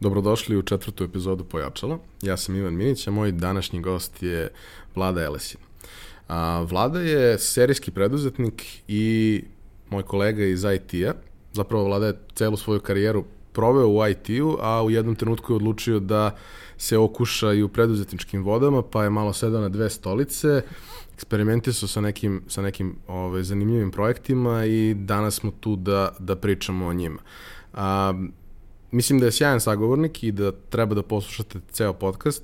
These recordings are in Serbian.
Dobrodošli u četvrtu epizodu Pojačala. Ja sam Ivan Minić, a moj današnji gost je Vlada Elesin. A, Vlada je serijski preduzetnik i moj kolega iz IT-a. Zapravo Vlada je celu svoju karijeru proveo u IT-u, a u jednom trenutku je odlučio da se okuša i u preduzetničkim vodama, pa je malo sedao na dve stolice, eksperimentisao sa nekim, sa nekim ove, ovaj, zanimljivim projektima i danas smo tu da, da pričamo o njima. A, mislim da je sjajan sagovornik i da treba da poslušate ceo podcast,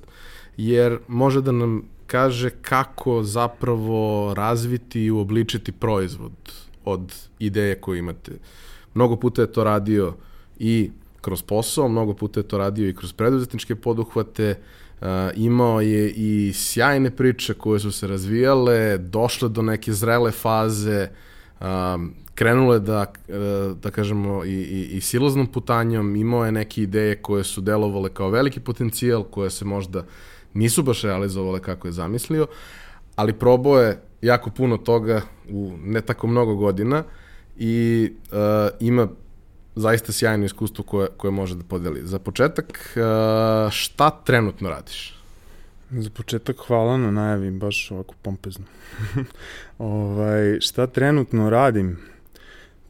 jer može da nam kaže kako zapravo razviti i uobličiti proizvod od ideje koju imate. Mnogo puta je to radio i kroz posao, mnogo puta je to radio i kroz preduzetničke poduhvate, uh, imao je i sjajne priče koje su se razvijale, došle do neke zrele faze, um, krenulo je da, da kažemo, i, i, i siloznom putanjom, imao je neke ideje koje su delovale kao veliki potencijal, koje se možda nisu baš realizovale kako je zamislio, ali probao je jako puno toga u ne tako mnogo godina i uh, ima zaista sjajno iskustvo koje, koje može da podeli. Za početak, uh, šta trenutno radiš? Za početak hvala na najavi, baš ovako pompezno. ovaj, šta trenutno radim?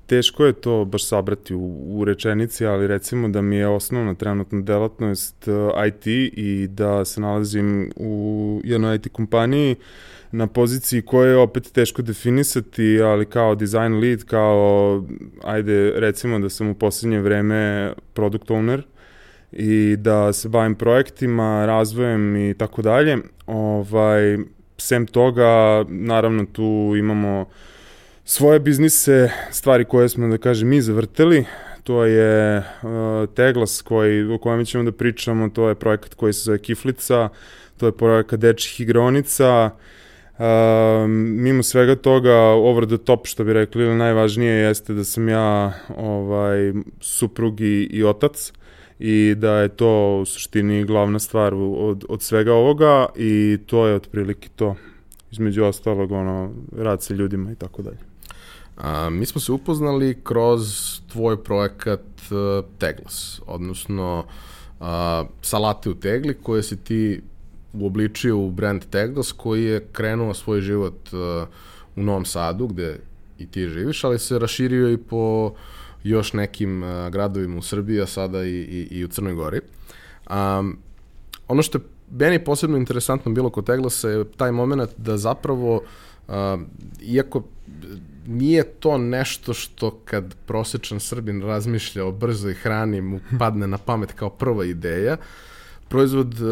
Teško je to baš sabrati u, u rečenici, ali recimo da mi je osnovna trenutna delatnost uh, IT i da se nalazim u jednoj IT kompaniji na poziciji koje je opet teško definisati, ali kao design lead, kao, ajde, recimo da sam u poslednje vreme product owner i da se bavim projektima, razvojem i tako dalje. Ovaj, sem toga, naravno tu imamo uh, svoje biznise, stvari koje smo, da kažem, mi zavrteli, to je uh, Teglas koji, o kojem ćemo da pričamo, to je projekat koji se zove Kiflica, to je projekat Dečih igronica, Uh, mimo svega toga, over the top, što bi rekli, ili najvažnije jeste da sam ja ovaj, suprug i, i otac i da je to u suštini glavna stvar od, od svega ovoga i to je otprilike to između ostalog ono, rad sa ljudima i tako dalje. A, mi smo se upoznali kroz tvoj projekat uh, Teglas, odnosno uh, salate u tegli koje si ti uobličio u brand Teglas koji je krenuo svoj život uh, u Novom Sadu gde i ti živiš, ali se raširio i po još nekim uh, gradovima u Srbiji, a sada i, i, i u Crnoj Gori. Um, ono što je meni posebno interesantno bilo kod Teglasa je taj moment da zapravo, uh, iako nije to nešto što kad prosečan Srbin razmišlja o brzoj hrani mu padne na pamet kao prva ideja. Proizvod uh,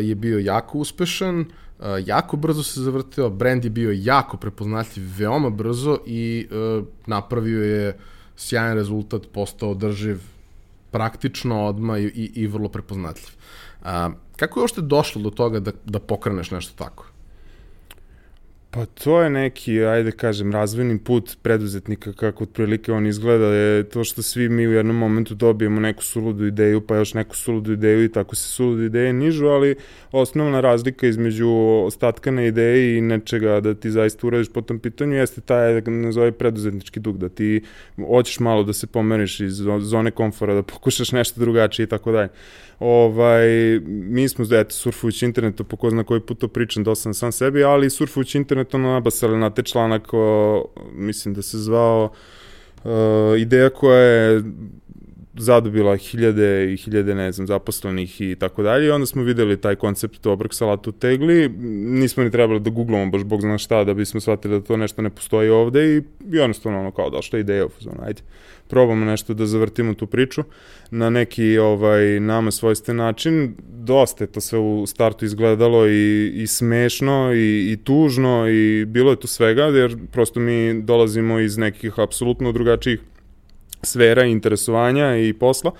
je bio jako uspešan, uh, jako brzo se zavrteo, brand je bio jako prepoznatljiv veoma brzo i uh, napravio je sjajan rezultat, postao održiv praktično odma i, i, i vrlo prepoznatljiv. Uh, kako je ošte došlo do toga da, da pokreneš nešto tako? Pa to je neki, ajde kažem, razvojni put preduzetnika, kako otprilike on izgleda, je to što svi mi u jednom momentu dobijemo neku suludu ideju, pa još neku suludu ideju i tako se suludu ideje nižu, ali osnovna razlika između ostatka na ideji i nečega da ti zaista uradiš po tom pitanju jeste taj, da nazove preduzetnički dug, da ti hoćeš malo da se pomeriš iz zone komfora, da pokušaš nešto drugačije i tako dalje. Ovaj, mi smo, eto, surfujući internetu, po ko zna koji put to pričam, dosta sam sebi, ali surfujući internetom nabasali na te članak, o, mislim da se zvao uh, ideja koja je zadobila hiljade i hiljade, ne znam, zaposlenih i tako dalje. I onda smo videli taj koncept obrok salatu u tegli. Nismo ni trebali da googlamo baš bog zna šta da bismo shvatili da to nešto ne postoji ovde i, i jednostavno ono kao došla ideja u fazonu, ajde probamo nešto da zavrtimo tu priču na neki ovaj nama svojstven način. Dosta je to sve u startu izgledalo i, i smešno i, i tužno i bilo je to svega jer prosto mi dolazimo iz nekih apsolutno drugačijih sfera interesovanja i posla.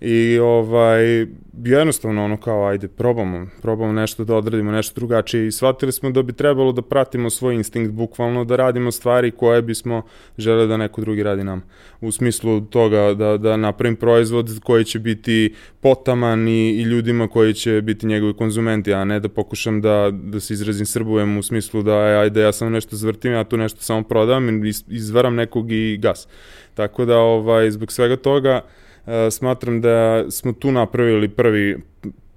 I ovaj, jednostavno ono kao ajde probamo, probamo nešto da odradimo, nešto drugačije i shvatili smo da bi trebalo da pratimo svoj instinkt, bukvalno da radimo stvari koje bismo žele da neko drugi radi nam. U smislu toga da, da napravim proizvod koji će biti potaman i, i ljudima koji će biti njegovi konzumenti, a ne da pokušam da, da se izrazim srbujem u smislu da ajde ja samo nešto zvrtim, ja tu nešto samo prodam izvaram nekog i gas. Tako da ovaj, zbog svega toga smatram da smo tu napravili prvi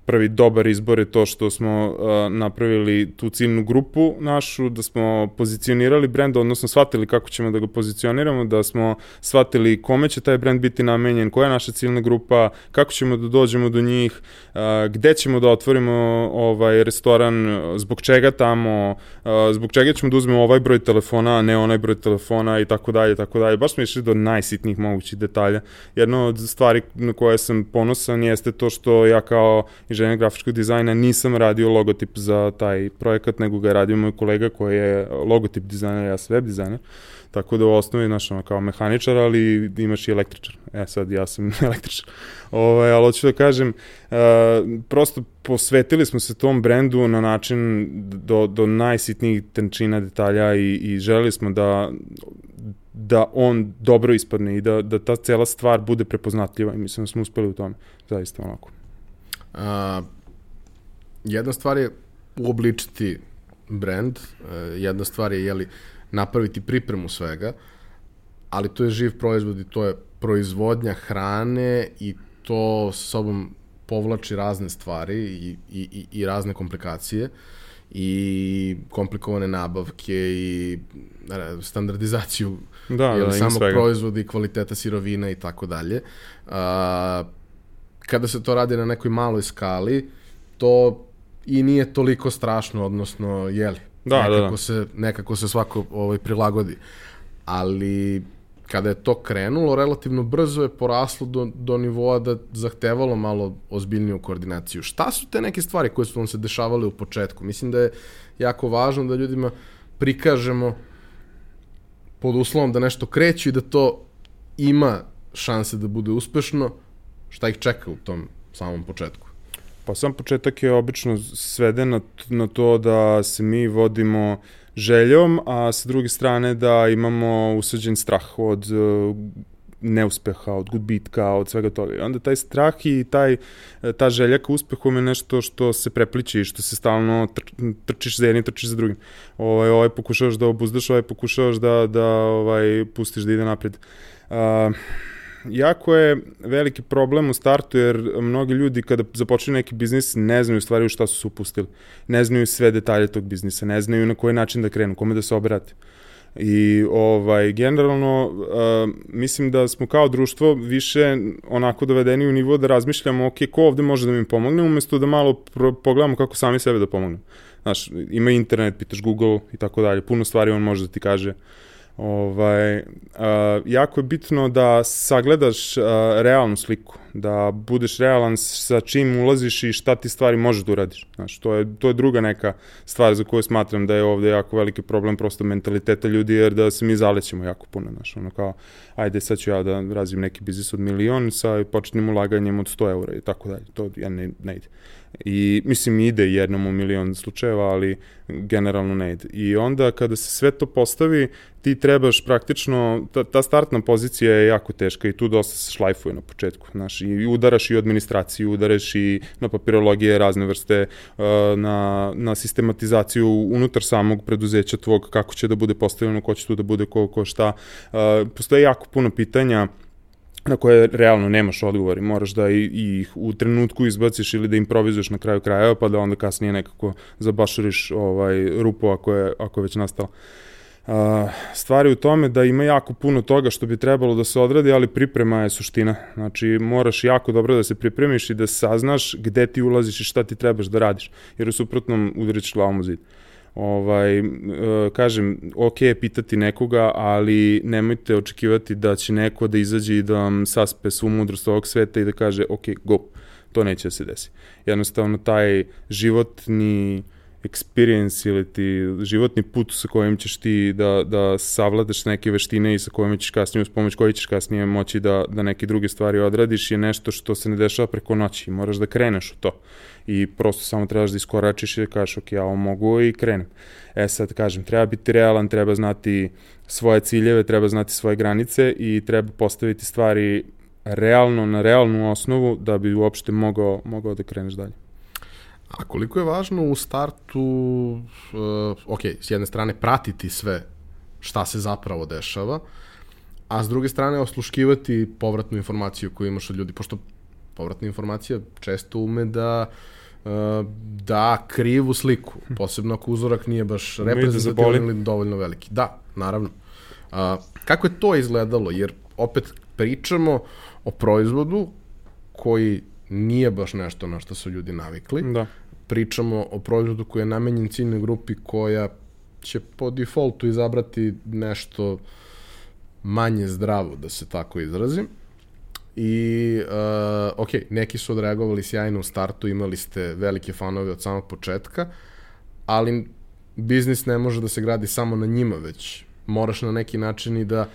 prvi dobar izbor je to što smo uh, napravili tu ciljnu grupu našu, da smo pozicionirali brend, odnosno shvatili kako ćemo da ga pozicioniramo, da smo shvatili kome će taj brend biti namenjen, koja je naša ciljna grupa, kako ćemo da dođemo do njih, uh, gde ćemo da otvorimo ovaj restoran, zbog čega tamo, uh, zbog čega ćemo da uzmemo ovaj broj telefona, a ne onaj broj telefona i tako dalje, tako dalje. Baš smo išli do najsitnijih mogućih detalja. Jedna od stvari na koje sam ponosan jeste to što ja kao inženjer grafičkog dizajna nisam radio logotip za taj projekat, nego ga je radio moj kolega koji je logotip dizajner, ja sam web dizajner. Tako da u osnovi, znaš, ono, kao mehaničar, ali imaš i električar. E, sad ja sam električar. Ovo, ovaj, ali hoću da kažem, uh, prosto posvetili smo se tom brendu na način do, do najsitnijih tenčina detalja i, i želeli smo da da on dobro ispadne i da, da ta cela stvar bude prepoznatljiva i mislim da smo uspeli u tome, zaista onako. A, jedna stvar je uobličiti brand, e, jedna stvar je jeli, napraviti pripremu svega, ali to je živ proizvod i to je proizvodnja hrane i to sobom povlači razne stvari i, i, i razne komplikacije i komplikovane nabavke i standardizaciju da, da, samog proizvoda i kvaliteta sirovina i tako dalje kada se to radi na nekoj maloj skali, to i nije toliko strašno, odnosno, jeli, da, nekako, da, da. Se, nekako se svako ovaj, prilagodi. Ali kada je to krenulo, relativno brzo je poraslo do, do nivoa da zahtevalo malo ozbiljniju koordinaciju. Šta su te neke stvari koje su vam se dešavale u početku? Mislim da je jako važno da ljudima prikažemo pod uslovom da nešto kreće i da to ima šanse da bude uspešno, šta ih čeka u tom samom početku? Pa sam početak je obično sveden na, na to da se mi vodimo željom, a sa druge strane da imamo usađen strah od uh, neuspeha, od gubitka, od svega toga. I onda taj strah i taj, ta želja ka uspehu je nešto što se prepliče i što se stalno tr, trčiš za jednim, trčiš za drugim. Ovaj, ovaj pokušavaš da obuzdaš, ovaj pokušavaš da, da ovaj, pustiš da ide napred. Uh, jako je veliki problem u startu jer mnogi ljudi kada započinu neki biznis ne znaju stvari u šta su se upustili. Ne znaju sve detalje tog biznisa, ne znaju na koji način da krenu, kome da se obrate. I ovaj generalno uh, mislim da smo kao društvo više onako dovedeni u nivo da razmišljamo ok, ko ovde može da mi pomogne umesto da malo pogledamo kako sami sebe da pomognemo. Znaš, ima internet, pitaš Google i tako dalje, puno stvari on može da ti kaže. Uh, Ovaj, a, jako je bitno da sagledaš a, realnu sliku, da budeš realan sa čim ulaziš i šta ti stvari možeš da uradiš. Znaš, to, je, to je druga neka stvar za koju smatram da je ovde jako veliki problem prosto mentaliteta ljudi, jer da se mi zalećemo jako puno. Znaš, ono kao, ajde sad ću ja da razvim neki biznis od milion sa početnim ulaganjem od 100 eura i tako dalje. To ja ne, ne ide. I mislim ide jednom u milion slučajeva, ali generalno ne ide. I onda kada se sve to postavi, ti trebaš praktično, ta, ta startna pozicija je jako teška i tu dosta se šlajfuje na početku. Znaš, i udaraš i administraciju, udaraš i na papirologije razne vrste, uh, na, na sistematizaciju unutar samog preduzeća tvog, kako će da bude postavljeno, ko će tu da bude, ko, ko šta. Uh, postoje jako puno pitanja na koje realno nemaš odgovor i moraš da i, ih u trenutku izbaciš ili da improvizuješ na kraju krajeva pa da onda kasnije nekako zabašuriš ovaj, rupu ako je, ako je već nastala. Uh, stvari u tome da ima jako puno toga što bi trebalo da se odradi, ali priprema je suština. Znači, moraš jako dobro da se pripremiš i da saznaš gde ti ulaziš i šta ti trebaš da radiš, jer u suprotnom udariš glavom u zid. Uh, ovaj, e, kažem, ok je pitati nekoga, ali nemojte očekivati da će neko da izađe i da vam saspe svu mudrost ovog sveta i da kaže, ok, go, to neće da se desi. Jednostavno, taj životni experience ili ti životni put sa kojim ćeš ti da, da savladaš neke veštine i sa kojima ćeš kasnije, uz pomoć koji ćeš kasnije moći da, da neke druge stvari odradiš je nešto što se ne dešava preko noći. Moraš da kreneš u to i prosto samo trebaš da iskoračiš i da kažeš ok, ja ovo mogu i krenem. E sad kažem, treba biti realan, treba znati svoje ciljeve, treba znati svoje granice i treba postaviti stvari realno, na realnu osnovu da bi uopšte mogao, mogao da kreneš dalje. A koliko je važno u startu, uh, ok, s jedne strane pratiti sve šta se zapravo dešava, a s druge strane osluškivati povratnu informaciju koju imaš od ljudi, pošto povratna informacija često ume da uh, da krivu sliku, posebno ako uzorak nije baš da reprezentativan ili dovoljno veliki. Da, naravno. Uh, kako je to izgledalo? Jer opet pričamo o proizvodu koji nije baš nešto na što su ljudi navikli. Da. Pričamo o proizvodu koji je namenjen ciljnoj grupi koja će po defaultu izabrati nešto manje zdravo, da se tako izrazim. I, uh, ok, neki su odreagovali sjajno u startu, imali ste velike fanove od samog početka, ali biznis ne može da se gradi samo na njima, već moraš na neki način i da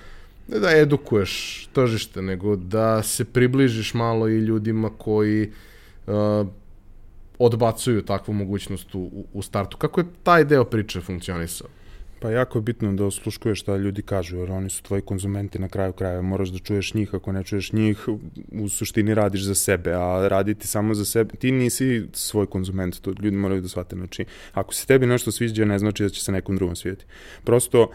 ne da edukuješ tržište, nego da se približiš malo i ljudima koji uh, odbacuju takvu mogućnost u, u startu. Kako je taj deo priče funkcionisao? Pa jako je bitno da osluškuješ šta ljudi kažu, jer oni su tvoji konzumenti na kraju krajeva. Moraš da čuješ njih, ako ne čuješ njih, u suštini radiš za sebe, a raditi samo za sebe, ti nisi svoj konzument, to ljudi moraju da shvate. Znači, ako se tebi nešto sviđa, ne znači da će se nekom drugom svidjeti. Prosto,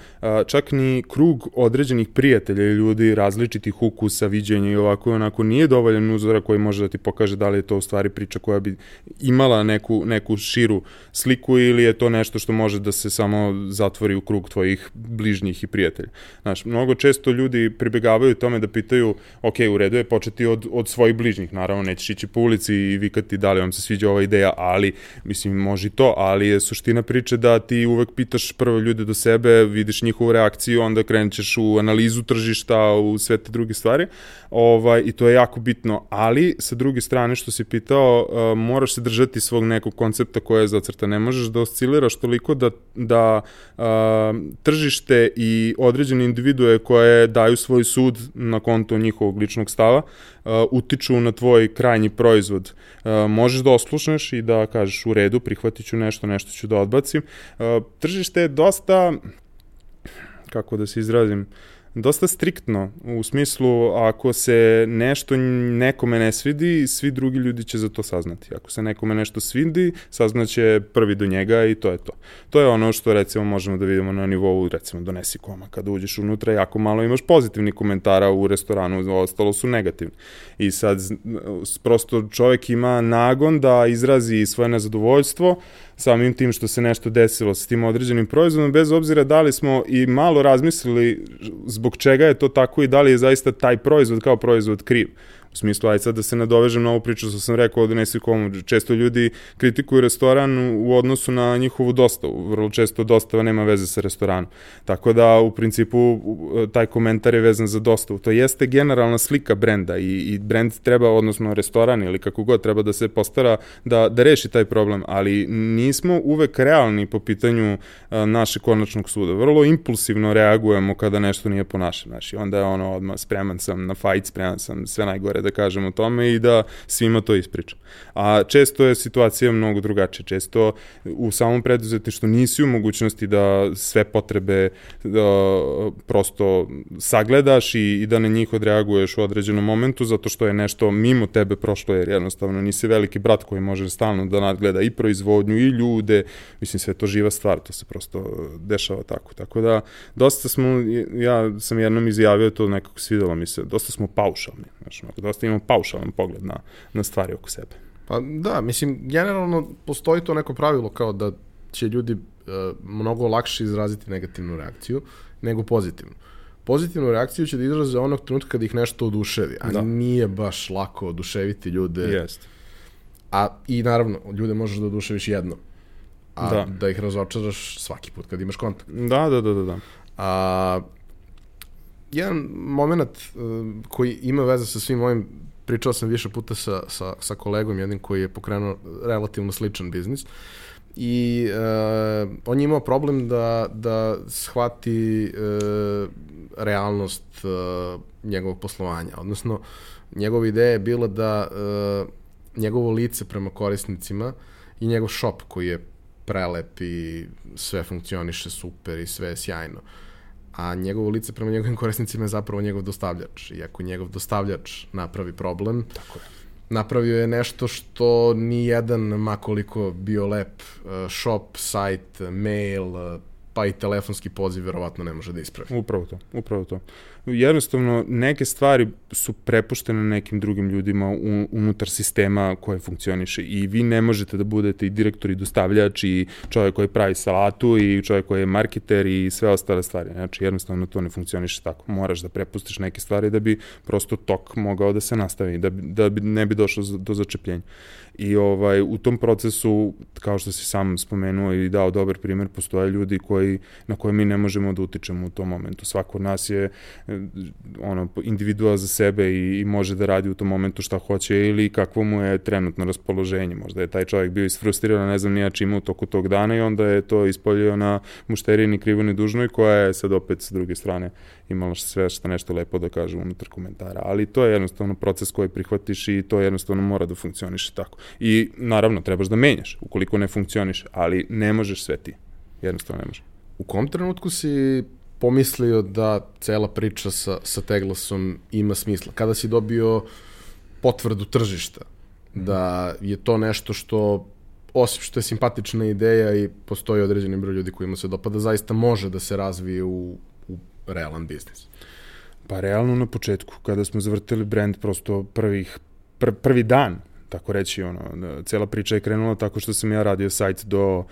čak ni krug određenih prijatelja i ljudi različitih ukusa, viđenja i ovako i onako nije dovoljan uzora koji može da ti pokaže da li je to u stvari priča koja bi imala neku, neku širu sliku ili je to nešto što može da se samo zatvori u krug tvojih bližnjih i prijatelja. Znaš, mnogo često ljudi pribegavaju tome da pitaju, ok, u redu je početi od, od svojih bližnjih, naravno nećeš ići po ulici i vikati da li vam se sviđa ova ideja, ali, mislim, može i to, ali je suština priče da ti uvek pitaš prvo ljude do sebe, vidiš njihovu reakciju, onda krenćeš u analizu tržišta, u sve te druge stvari, ovaj, i to je jako bitno, ali sa druge strane što si pitao, uh, moraš se držati svog nekog koncepta koja je zacrta, ne možeš da osciliraš toliko da, da uh, tržište i određene individue koje daju svoj sud na konto njihovog ličnog stava uh, utiču na tvoj krajnji proizvod. Uh, možeš da oslušneš i da kažeš u redu, prihvatit ću nešto, nešto ću da odbacim. Uh, tržište je dosta, kako da se izrazim, uh, dosta striktno, u smislu ako se nešto nekome ne svidi, svi drugi ljudi će za to saznati. Ako se nekome nešto svidi, saznaće prvi do njega i to je to. To je ono što recimo možemo da vidimo na nivou, recimo donesi koma, kada uđeš unutra, jako malo imaš pozitivni komentara u restoranu, ostalo su negativni. I sad prosto čovek ima nagon da izrazi svoje nezadovoljstvo, samim tim što se nešto desilo sa tim određenim proizvodom, bez obzira da li smo i malo razmislili zbog čega je to tako i da li je zaista taj proizvod kao proizvod kriv. U smislu, aj sad da se nadovežem na ovu priču što sam rekao od Nesi komu. Često ljudi kritikuju restoran u odnosu na njihovu dostavu. Vrlo često dostava nema veze sa restoranom. Tako da, u principu, taj komentar je vezan za dostavu. To jeste generalna slika brenda i, i brend treba, odnosno restoran ili kako god, treba da se postara da, da reši taj problem, ali nismo uvek realni po pitanju a, naše konačnog suda. Vrlo impulsivno reagujemo kada nešto nije po našem. Znači, onda je ono odmah spreman sam na fajt, spreman sam sve najgore da kažem o tome i da svima to ispričam. A često je situacija mnogo drugačija. Često u samom preduzetništvu nisi u mogućnosti da sve potrebe da, prosto sagledaš i, i da na njih odreaguješ u određenom momentu zato što je nešto mimo tebe prošlo jer jednostavno nisi veliki brat koji može stalno da nadgleda i proizvodnju i ljude, mislim sve to živa stvar, to se prosto dešava tako. Tako da dosta smo, ja sam jednom izjavio to nekako svidelo mi se, dosta smo paušalni, znači, dosta imamo paušalan pogled na, na stvari oko sebe. Pa da, mislim, generalno postoji to neko pravilo kao da će ljudi uh, mnogo lakše izraziti negativnu reakciju nego pozitivnu. Pozitivnu reakciju će da izraze onog trenutka kada ih nešto oduševi, a da. nije baš lako oduševiti ljude. Jeste. A i naravno, ljude možeš da oduševiš jedno, a da, da ih razočaraš svaki put kad imaš kontakt. Da, da, da, da. da. A, jedan moment uh, koji ima veze sa svim ovim pričao sam više puta sa, sa, sa kolegom jednim koji je pokrenuo relativno sličan biznis i uh, on je imao problem da, da shvati uh, realnost uh, njegovog poslovanja. Odnosno, njegova ideja je bila da uh, njegovo lice prema korisnicima i njegov shop koji je prelep i sve funkcioniše super i sve je sjajno. Uh, a njegovo lice prema njegovim korisnicima je zapravo njegov dostavljač. I ako njegov dostavljač napravi problem, Tako je. napravio je nešto što ni jedan, makoliko bio lep, uh, shop, sajt, mail, pa i telefonski poziv verovatno ne može da ispravi. Upravo to, upravo to. Jednostavno, neke stvari su prepuštene nekim drugim ljudima unutar sistema koje funkcioniše i vi ne možete da budete i direktor i dostavljač i čovjek koji pravi salatu i čovjek koji je marketer i sve ostale stvari. Znači, jednostavno to ne funkcioniše tako. Moraš da prepustiš neke stvari da bi prosto tok mogao da se nastavi, da bi, da bi ne bi došlo do začepljenja. I ovaj, u tom procesu, kao što si sam spomenuo i dao dobar primer, postoje ljudi koji, na koje mi ne možemo da utičemo u tom momentu. Svako od nas je ono, individua za sebe i, i može da radi u tom momentu šta hoće ili kakvo mu je trenutno raspoloženje. Možda je taj čovjek bio isfrustriran, ne znam nija čima u toku tog dana i onda je to ispoljio na mušterini krivo ni dužnoj koja je sad opet s druge strane imala sve šta nešto lepo da kaže unutar komentara. Ali to je jednostavno proces koji prihvatiš i to jednostavno mora da funkcioniše tako. I naravno, trebaš da menjaš ukoliko ne funkcioniše, ali ne možeš sve ti. Jednostavno ne možeš. U kom trenutku si pomislio da cela priča sa, sa Teglasom ima smisla? Kada si dobio potvrdu tržišta? Da je to nešto što osim što je simpatična ideja i postoji određeni broj ljudi kojima se dopada, zaista može da se razvije u, u realan biznis. Pa realno na početku, kada smo zavrtili brand, prosto prvih, pr, prvi dan tako reći, ono, cela priča je krenula tako što sam ja radio sajt do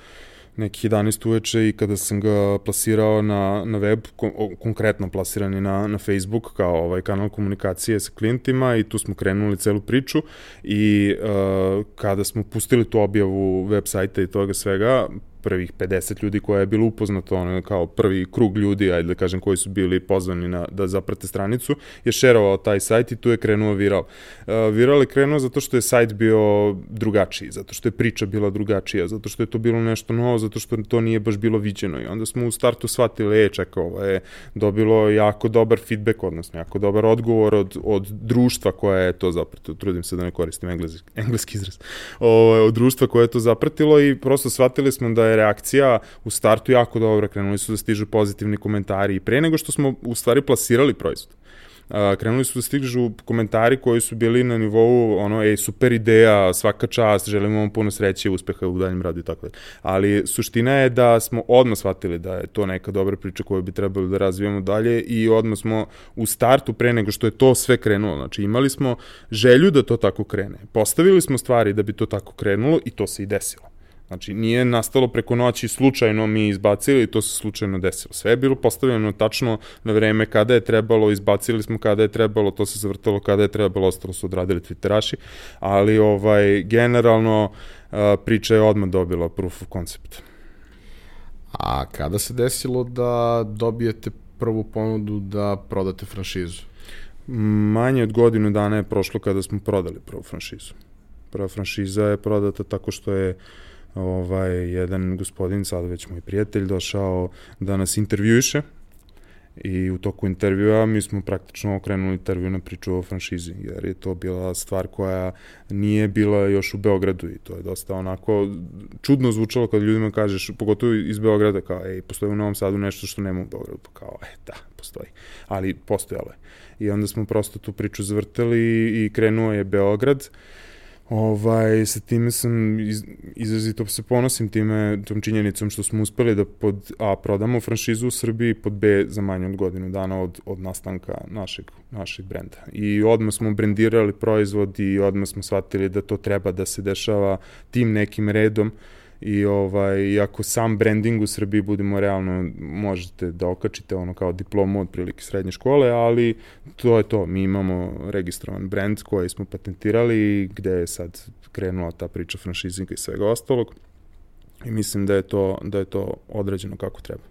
nekih 11 uveče i kada sam ga plasirao na, na web, kon, konkretno plasirani na, na Facebook kao ovaj kanal komunikacije sa klijentima i tu smo krenuli celu priču i uh, kada smo pustili tu objavu web sajta i toga svega, prvih 50 ljudi koja je bilo upoznato, ono, kao prvi krug ljudi, ajde da kažem, koji su bili pozvani na, da zaprate stranicu, je šerovao taj sajt i tu je krenuo viral. Uh, viral je krenuo zato što je sajt bio drugačiji, zato što je priča bila drugačija, zato što je to bilo nešto novo, zato što to nije baš bilo viđeno. I onda smo u startu shvatili, e, čekaj, ovo je dobilo jako dobar feedback, odnosno jako dobar odgovor od, od društva koje je to zapratilo, trudim se da ne koristim engleski, engleski izraz, o, od društva koje je to zapratilo i prosto shvatili smo da je reakcija u startu jako dobra, krenuli su da stižu pozitivni komentari i pre nego što smo u stvari plasirali proizvod. Krenuli su da stižu komentari koji su bili na nivou ono, ej, super ideja, svaka čast, želimo vam puno sreće, uspeha u daljem radu i tako dalje. Ali suština je da smo odmah shvatili da je to neka dobra priča koju bi trebali da razvijamo dalje i odmah smo u startu pre nego što je to sve krenulo. Znači imali smo želju da to tako krene. Postavili smo stvari da bi to tako krenulo i to se i desilo. Znači, nije nastalo preko noći slučajno mi izbacili i to se slučajno desilo. Sve je bilo postavljeno tačno na vreme kada je trebalo, izbacili smo kada je trebalo, to se zavrtalo kada je trebalo, ostalo su odradili twitteraši, ali ovaj, generalno priča je odmah dobila proof of concept. A kada se desilo da dobijete prvu ponudu da prodate franšizu? Manje od godinu dana je prošlo kada smo prodali prvu franšizu. Prva franšiza je prodata tako što je uh, ovaj, jedan gospodin, sad već moj prijatelj, došao da nas intervjuiše. I u toku intervjua mi smo praktično okrenuli intervju na priču o franšizi, jer je to bila stvar koja nije bila još u Beogradu i to je dosta onako čudno zvučalo kad ljudima kažeš, pogotovo iz Beograda, kao, ej, postoji u Novom Sadu nešto što nema u Beogradu, pa kao, e, da, postoji, ali postojalo je. I onda smo prosto tu priču zavrtali i krenuo je Beograd, uh, Ovaj, sa time sam iz, izrazito se ponosim time, tom činjenicom što smo uspeli da pod A prodamo franšizu u Srbiji, pod B za manje od godinu dana od, od nastanka našeg, našeg brenda. I odmah smo brendirali proizvod i odmah smo shvatili da to treba da se dešava tim nekim redom, uh, i ovaj, ako sam branding u Srbiji, budemo realno, možete da okačite ono kao diplomu od prilike srednje škole, ali to je to, mi imamo registrovan brand koji smo patentirali gde je sad krenula ta priča franšizinga i svega ostalog i mislim da je to, da je to odrađeno kako treba.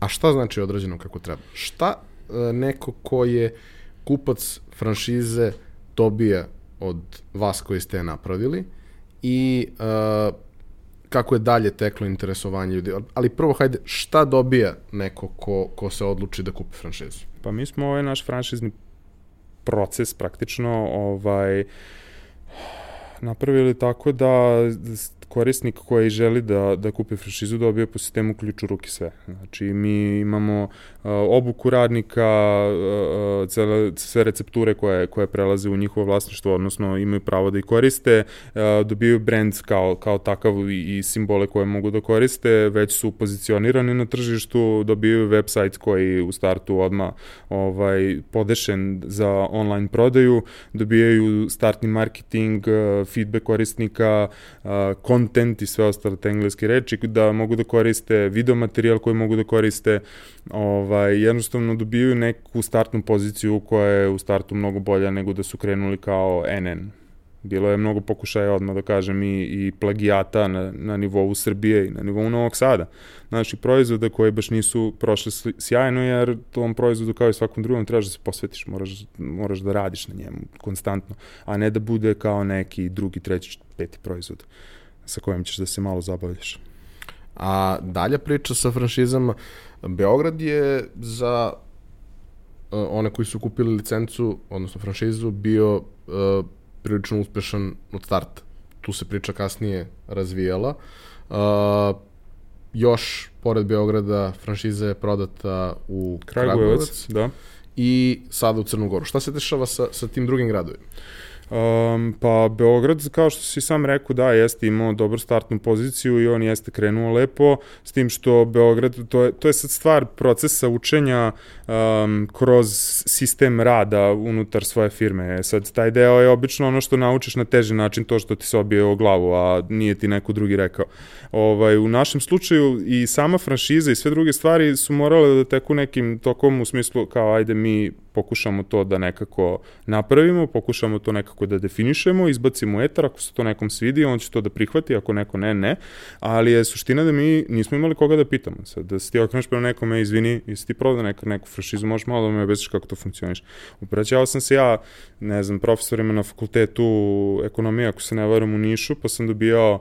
A šta znači odrađeno kako treba? Šta e, neko ko je kupac franšize dobija od vas koji ste je napravili i uh, kako je dalje teklo interesovanje ljudi. Ali prvo, hajde, šta dobija neko ko, ko se odluči da kupi franšizu? Pa mi smo ovaj naš franšizni proces praktično ovaj napravili tako da korisnik koji želi da, da kupi franšizu dobije po sistemu ključ u ruke sve. Znači, mi imamo uh, obuku radnika, uh, cele, sve recepture koje, koje prelaze u njihovo vlasništvo, odnosno imaju pravo da ih koriste, uh, dobijaju brand kao, kao takav i, i simbole koje mogu da koriste, već su pozicionirani na tržištu, dobijaju website koji u startu odma ovaj, podešen za online prodaju, dobijaju startni marketing, feedback korisnika, content i sve ostale te engleske reči, da mogu da koriste video materijal koji mogu da koriste, ovaj, jednostavno dobijaju neku startnu poziciju koja je u startu mnogo bolja nego da su krenuli kao NN. Bilo je mnogo pokušaja odmah da kažem i, i plagijata na, na nivou Srbije i na nivou Novog Sada. Znači, proizvode koje baš nisu prošle sjajno, jer tom proizvodu kao i svakom drugom trebaš da se posvetiš, moraš, moraš da radiš na njemu konstantno, a ne da bude kao neki drugi, treći, peti proizvod sa kojim ćeš da se malo zabavljaš. A dalja priča sa franšizama, Beograd je za uh, one koji su kupili licencu, odnosno franšizu, bio uh, prilično uspešan od starta. Tu se priča kasnije razvijala. Uh, još, pored Beograda, franšiza je prodata u Kragujevac, Kragujevac da. i sada u Crnu Goru. Šta se dešava sa, sa tim drugim gradovima? Um, pa Beograd, kao što si sam rekao, da, jeste imao dobru startnu poziciju i on jeste krenuo lepo, s tim što Beograd, to je, to je sad stvar procesa učenja um, kroz sistem rada unutar svoje firme. E, sad, taj deo je obično ono što naučiš na teži način, to što ti se obije o glavu, a nije ti neko drugi rekao. Ovaj, u našem slučaju i sama franšiza i sve druge stvari su morale da teku nekim tokom u smislu kao ajde mi pokušamo to da nekako napravimo, pokušamo to nekako da definišemo, izbacimo etar, ako se to nekom svidi, on će to da prihvati, ako neko ne, ne, ali je suština da mi nismo imali koga da pitamo. Sad, da se ti okreneš prema nekome, izvini, jesi ti prodao neka, neku franšizu, možeš malo da me objasniš kako to funkcioniš. Upraćao sam se ja, ne znam, profesorima na fakultetu ekonomije, ako se ne varam u Nišu, pa sam dobijao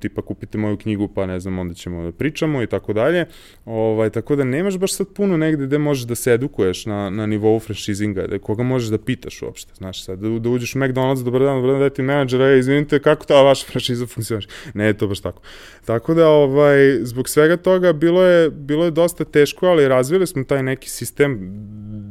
tipa kupite moju knjigu pa ne znam onda ćemo da pričamo i tako dalje. Ovaj tako da nemaš baš sad puno negde gde možeš da se edukuješ na na nivou franšizinga, da koga možeš da pitaš uopšte, znaš, sad da, da uđeš u McDonald's, dobar dan, dobar dan, dajte menadžera, ej, izvinite, kako ta vaša franšiza funkcioniše? Ne, je to baš tako. Tako da ovaj zbog svega toga bilo je bilo je dosta teško, ali razvili smo taj neki sistem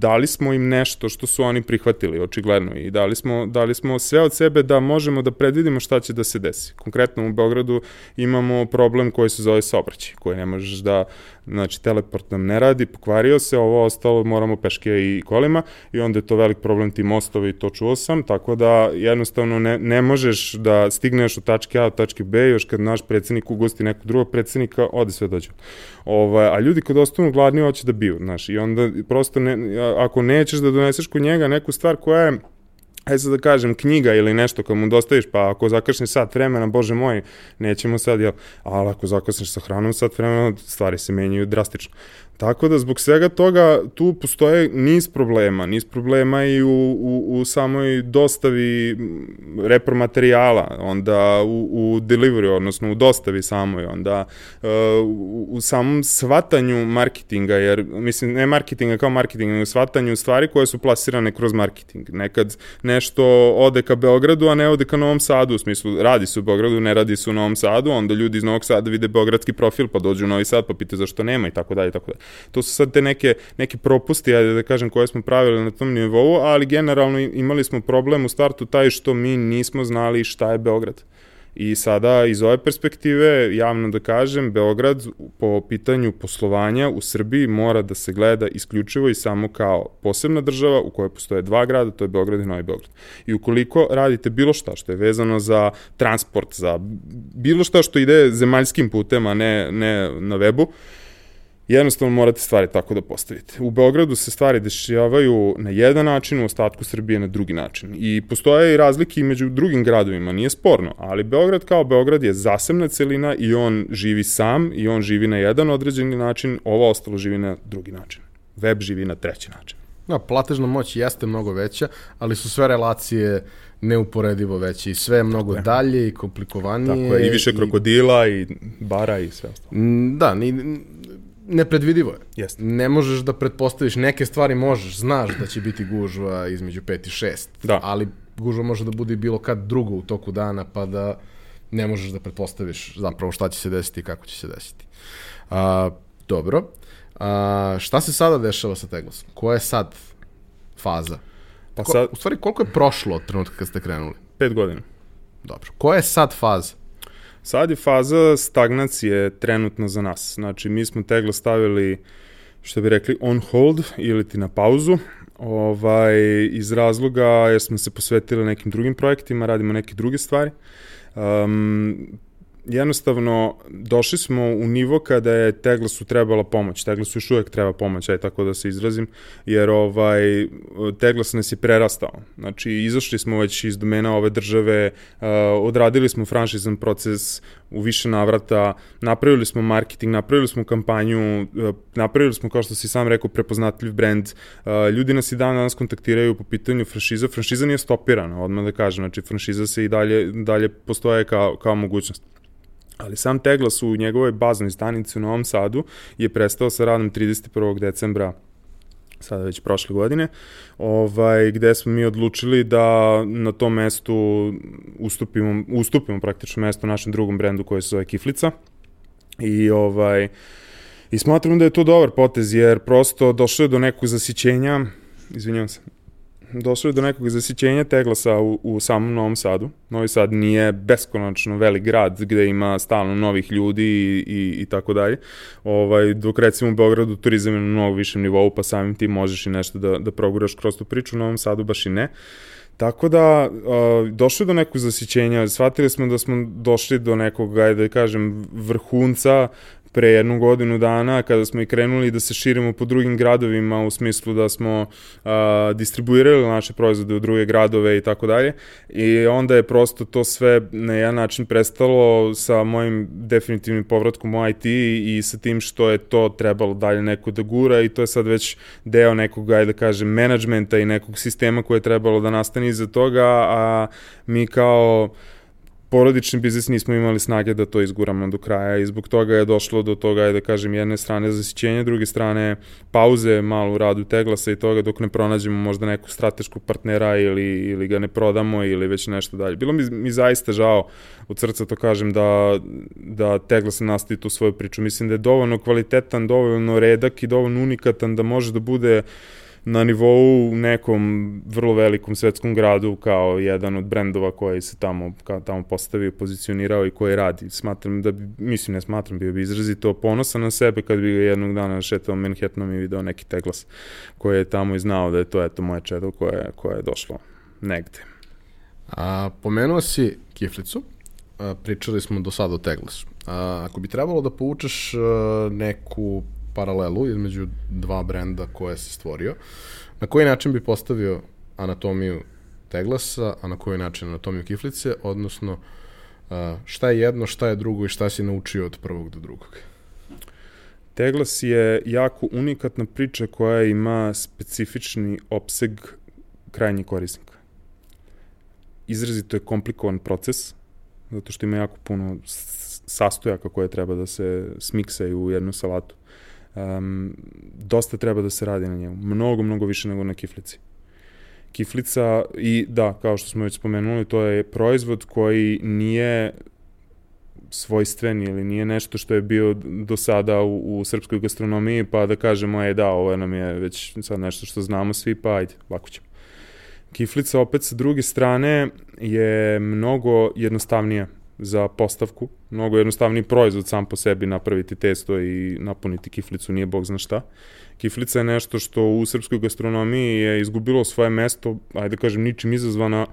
dali smo im nešto što su oni prihvatili, očigledno, i dali smo, dali smo sve od sebe da možemo da predvidimo šta će da se desi. Konkretno u Beogradu imamo problem koji se zove saobraćaj, koji ne možeš da, znači teleport nam ne radi, pokvario se, ovo ostalo moramo peške i kolima i onda je to velik problem ti mostovi, to čuo sam, tako da jednostavno ne, ne možeš da stigneš od tačke A do tačke B, još kad naš predsednik ugosti nekog drugog predsednika, ode sve dođe. Ovaj, a ljudi kad ostanu gladni hoće da biju, znaš, i onda prosto ne, ako nećeš da doneseš kod njega neku stvar koja je ajde sad da kažem, knjiga ili nešto kad mu dostaviš, pa ako zakasniš sat vremena, bože moj, nećemo sad, jel, ali ako zakasniš sa hranom sat vremena, stvari se menjaju drastično. Tako da zbog svega toga tu postoje niz problema, niz problema i u, u, u samoj dostavi repromaterijala, onda u, u delivery, odnosno u dostavi samoj, onda uh, u, u samom svatanju marketinga, jer mislim ne marketinga kao marketing, nego svatanju stvari koje su plasirane kroz marketing. Nekad nešto ode ka Beogradu, a ne ode ka Novom Sadu, u smislu radi se u Beogradu, ne radi se u Novom Sadu, onda ljudi iz Novog Sada vide beogradski profil, pa dođu u Novi Sad, pa pite zašto nema i tako dalje i tako dalje. To su sad te neke, neke propusti, ajde da kažem, koje smo pravili na tom nivou, ali generalno imali smo problem u startu taj što mi nismo znali šta je Beograd. I sada iz ove perspektive, javno da kažem, Beograd po pitanju poslovanja u Srbiji mora da se gleda isključivo i samo kao posebna država u kojoj postoje dva grada, to je Beograd i Novi Beograd. I ukoliko radite bilo šta što je vezano za transport, za bilo šta što ide zemaljskim putem, a ne, ne na webu, jednostavno morate stvari tako da postavite. U Beogradu se stvari dešavaju na jedan način, u ostatku Srbije na drugi način. I postoje i razlike i među drugim gradovima, nije sporno, ali Beograd kao Beograd je zasebna celina i on živi sam i on živi na jedan određeni način, ovo ostalo živi na drugi način. Web živi na treći način. No, platežna moć jeste mnogo veća, ali su sve relacije neuporedivo veće i sve je mnogo Tako dalje i komplikovanije. Tako je, i više krokodila i, i bara i sve ostalo. Da, ni, nepredvidivo je. Jeste. Ne možeš da pretpostaviš, neke stvari možeš, znaš da će biti gužva između 5 i 6, da. ali gužva može da bude bilo kad drugo u toku dana, pa da ne možeš da pretpostaviš zapravo šta će se desiti i kako će se desiti. A, dobro. A, šta se sada dešava sa Teglasom? Koja je sad faza? Pa Ko, sad, U stvari, koliko je prošlo od trenutka kad ste krenuli? pet godina. Dobro. Koja je sad faza? Sad je faza stagnacije trenutno za nas. Znači, mi smo tegla stavili, što bi rekli, on hold ili ti na pauzu, ovaj, iz razloga jer smo se posvetili nekim drugim projektima, radimo neke druge stvari. Um, jednostavno došli smo u nivo kada je Teglasu trebala pomoć. Teglasu još uvek treba pomoć, aj tako da se izrazim, jer ovaj Teglas nas je prerastao. Znači izašli smo već iz domena ove države, uh, odradili smo franšizan proces u više navrata, napravili smo marketing, napravili smo kampanju, uh, napravili smo kao što si sam rekao prepoznatljiv brend. Uh, ljudi nas i dan danas kontaktiraju po pitanju franšiza. Franšiza nije stopirana, odmah da kažem, znači franšiza se i dalje dalje postoje kao kao mogućnost. Ali sam Teglas u njegovoj baznoj stanici u Novom Sadu je prestao sa radom 31. decembra sada već prošle godine, ovaj, gde smo mi odlučili da na tom mestu ustupimo, ustupimo praktično mesto našem drugom brendu koji se zove Kiflica. I ovaj, I smatram da je to dobar potez, jer prosto došlo je do nekog zasićenja, izvinjam se, došlo je do nekog zasićenja Teglasa u, u samom Novom Sadu. Novi Sad nije beskonačno velik grad gde ima stalno novih ljudi i, i, i tako dalje. Ovaj, dok recimo u Beogradu turizam je na mnogo višem nivou, pa samim ti možeš i nešto da, da proguraš kroz tu priču, u Novom Sadu baš i ne. Tako da, je do nekog zasićenja, shvatili smo da smo došli do nekog, ajde da kažem, vrhunca pre jednu godinu dana kada smo i krenuli da se širimo po drugim gradovima u smislu da smo a, distribuirali naše proizvode u druge gradove i tako dalje. I onda je prosto to sve na jedan način prestalo sa mojim definitivnim povratkom u IT i sa tim što je to trebalo dalje neko da gura i to je sad već deo nekog, ajde da kažem, menadžmenta i nekog sistema koje je trebalo da nastane iza toga, a mi kao porodični biznis nismo imali snage da to izguramo do kraja i zbog toga je došlo do toga, da kažem, jedne strane zasićenja, druge strane pauze malo u radu Teglasa i toga dok ne pronađemo možda nekog strateškog partnera ili, ili ga ne prodamo ili već nešto dalje. Bilo mi, mi zaista žao, od srca to kažem, da, da Teglas nastavi tu svoju priču. Mislim da je dovoljno kvalitetan, dovoljno redak i dovoljno unikatan da može da bude uh, na nivou nekom vrlo velikom svetskom gradu kao jedan od brendova koji se tamo, kao tamo postavio, pozicionirao i koji radi. Smatram da bi, mislim ne smatram, bio bi izrazito ponosan na sebe kad bi ga jednog dana šetao Manhattanom i video neki teglas koji je tamo i znao da je to eto moje čedo koje, koje je došlo negde. A, pomenuo si kiflicu, a, pričali smo do sada o teglasu. A, ako bi trebalo da povučeš a, neku paralelu između dva brenda koje si stvorio. Na koji način bi postavio anatomiju teglasa, a na koji način anatomiju kiflice, odnosno šta je jedno, šta je drugo i šta si naučio od prvog do drugog? Teglas je jako unikatna priča koja ima specifični opseg krajnjih korisnika. Izrazito je komplikovan proces, zato što ima jako puno sastojaka koje treba da se smiksaju u jednu salatu um, dosta treba da se radi na njemu. Mnogo, mnogo više nego na kiflici. Kiflica i da, kao što smo već spomenuli, to je proizvod koji nije svojstven ili nije nešto što je bio do sada u, u srpskoj gastronomiji, pa da kažemo, e da, ovo nam je već sad nešto što znamo svi, pa ajde, lako ćemo. Kiflica opet sa druge strane je mnogo jednostavnija za postavku, mnogo jednostavniji proizvod sam po sebi napraviti testo i napuniti kiflicu, nije bog zna šta. Kiflica je nešto što u srpskoj gastronomiji je izgubilo svoje mesto, ajde da kažem, ničim izazvana,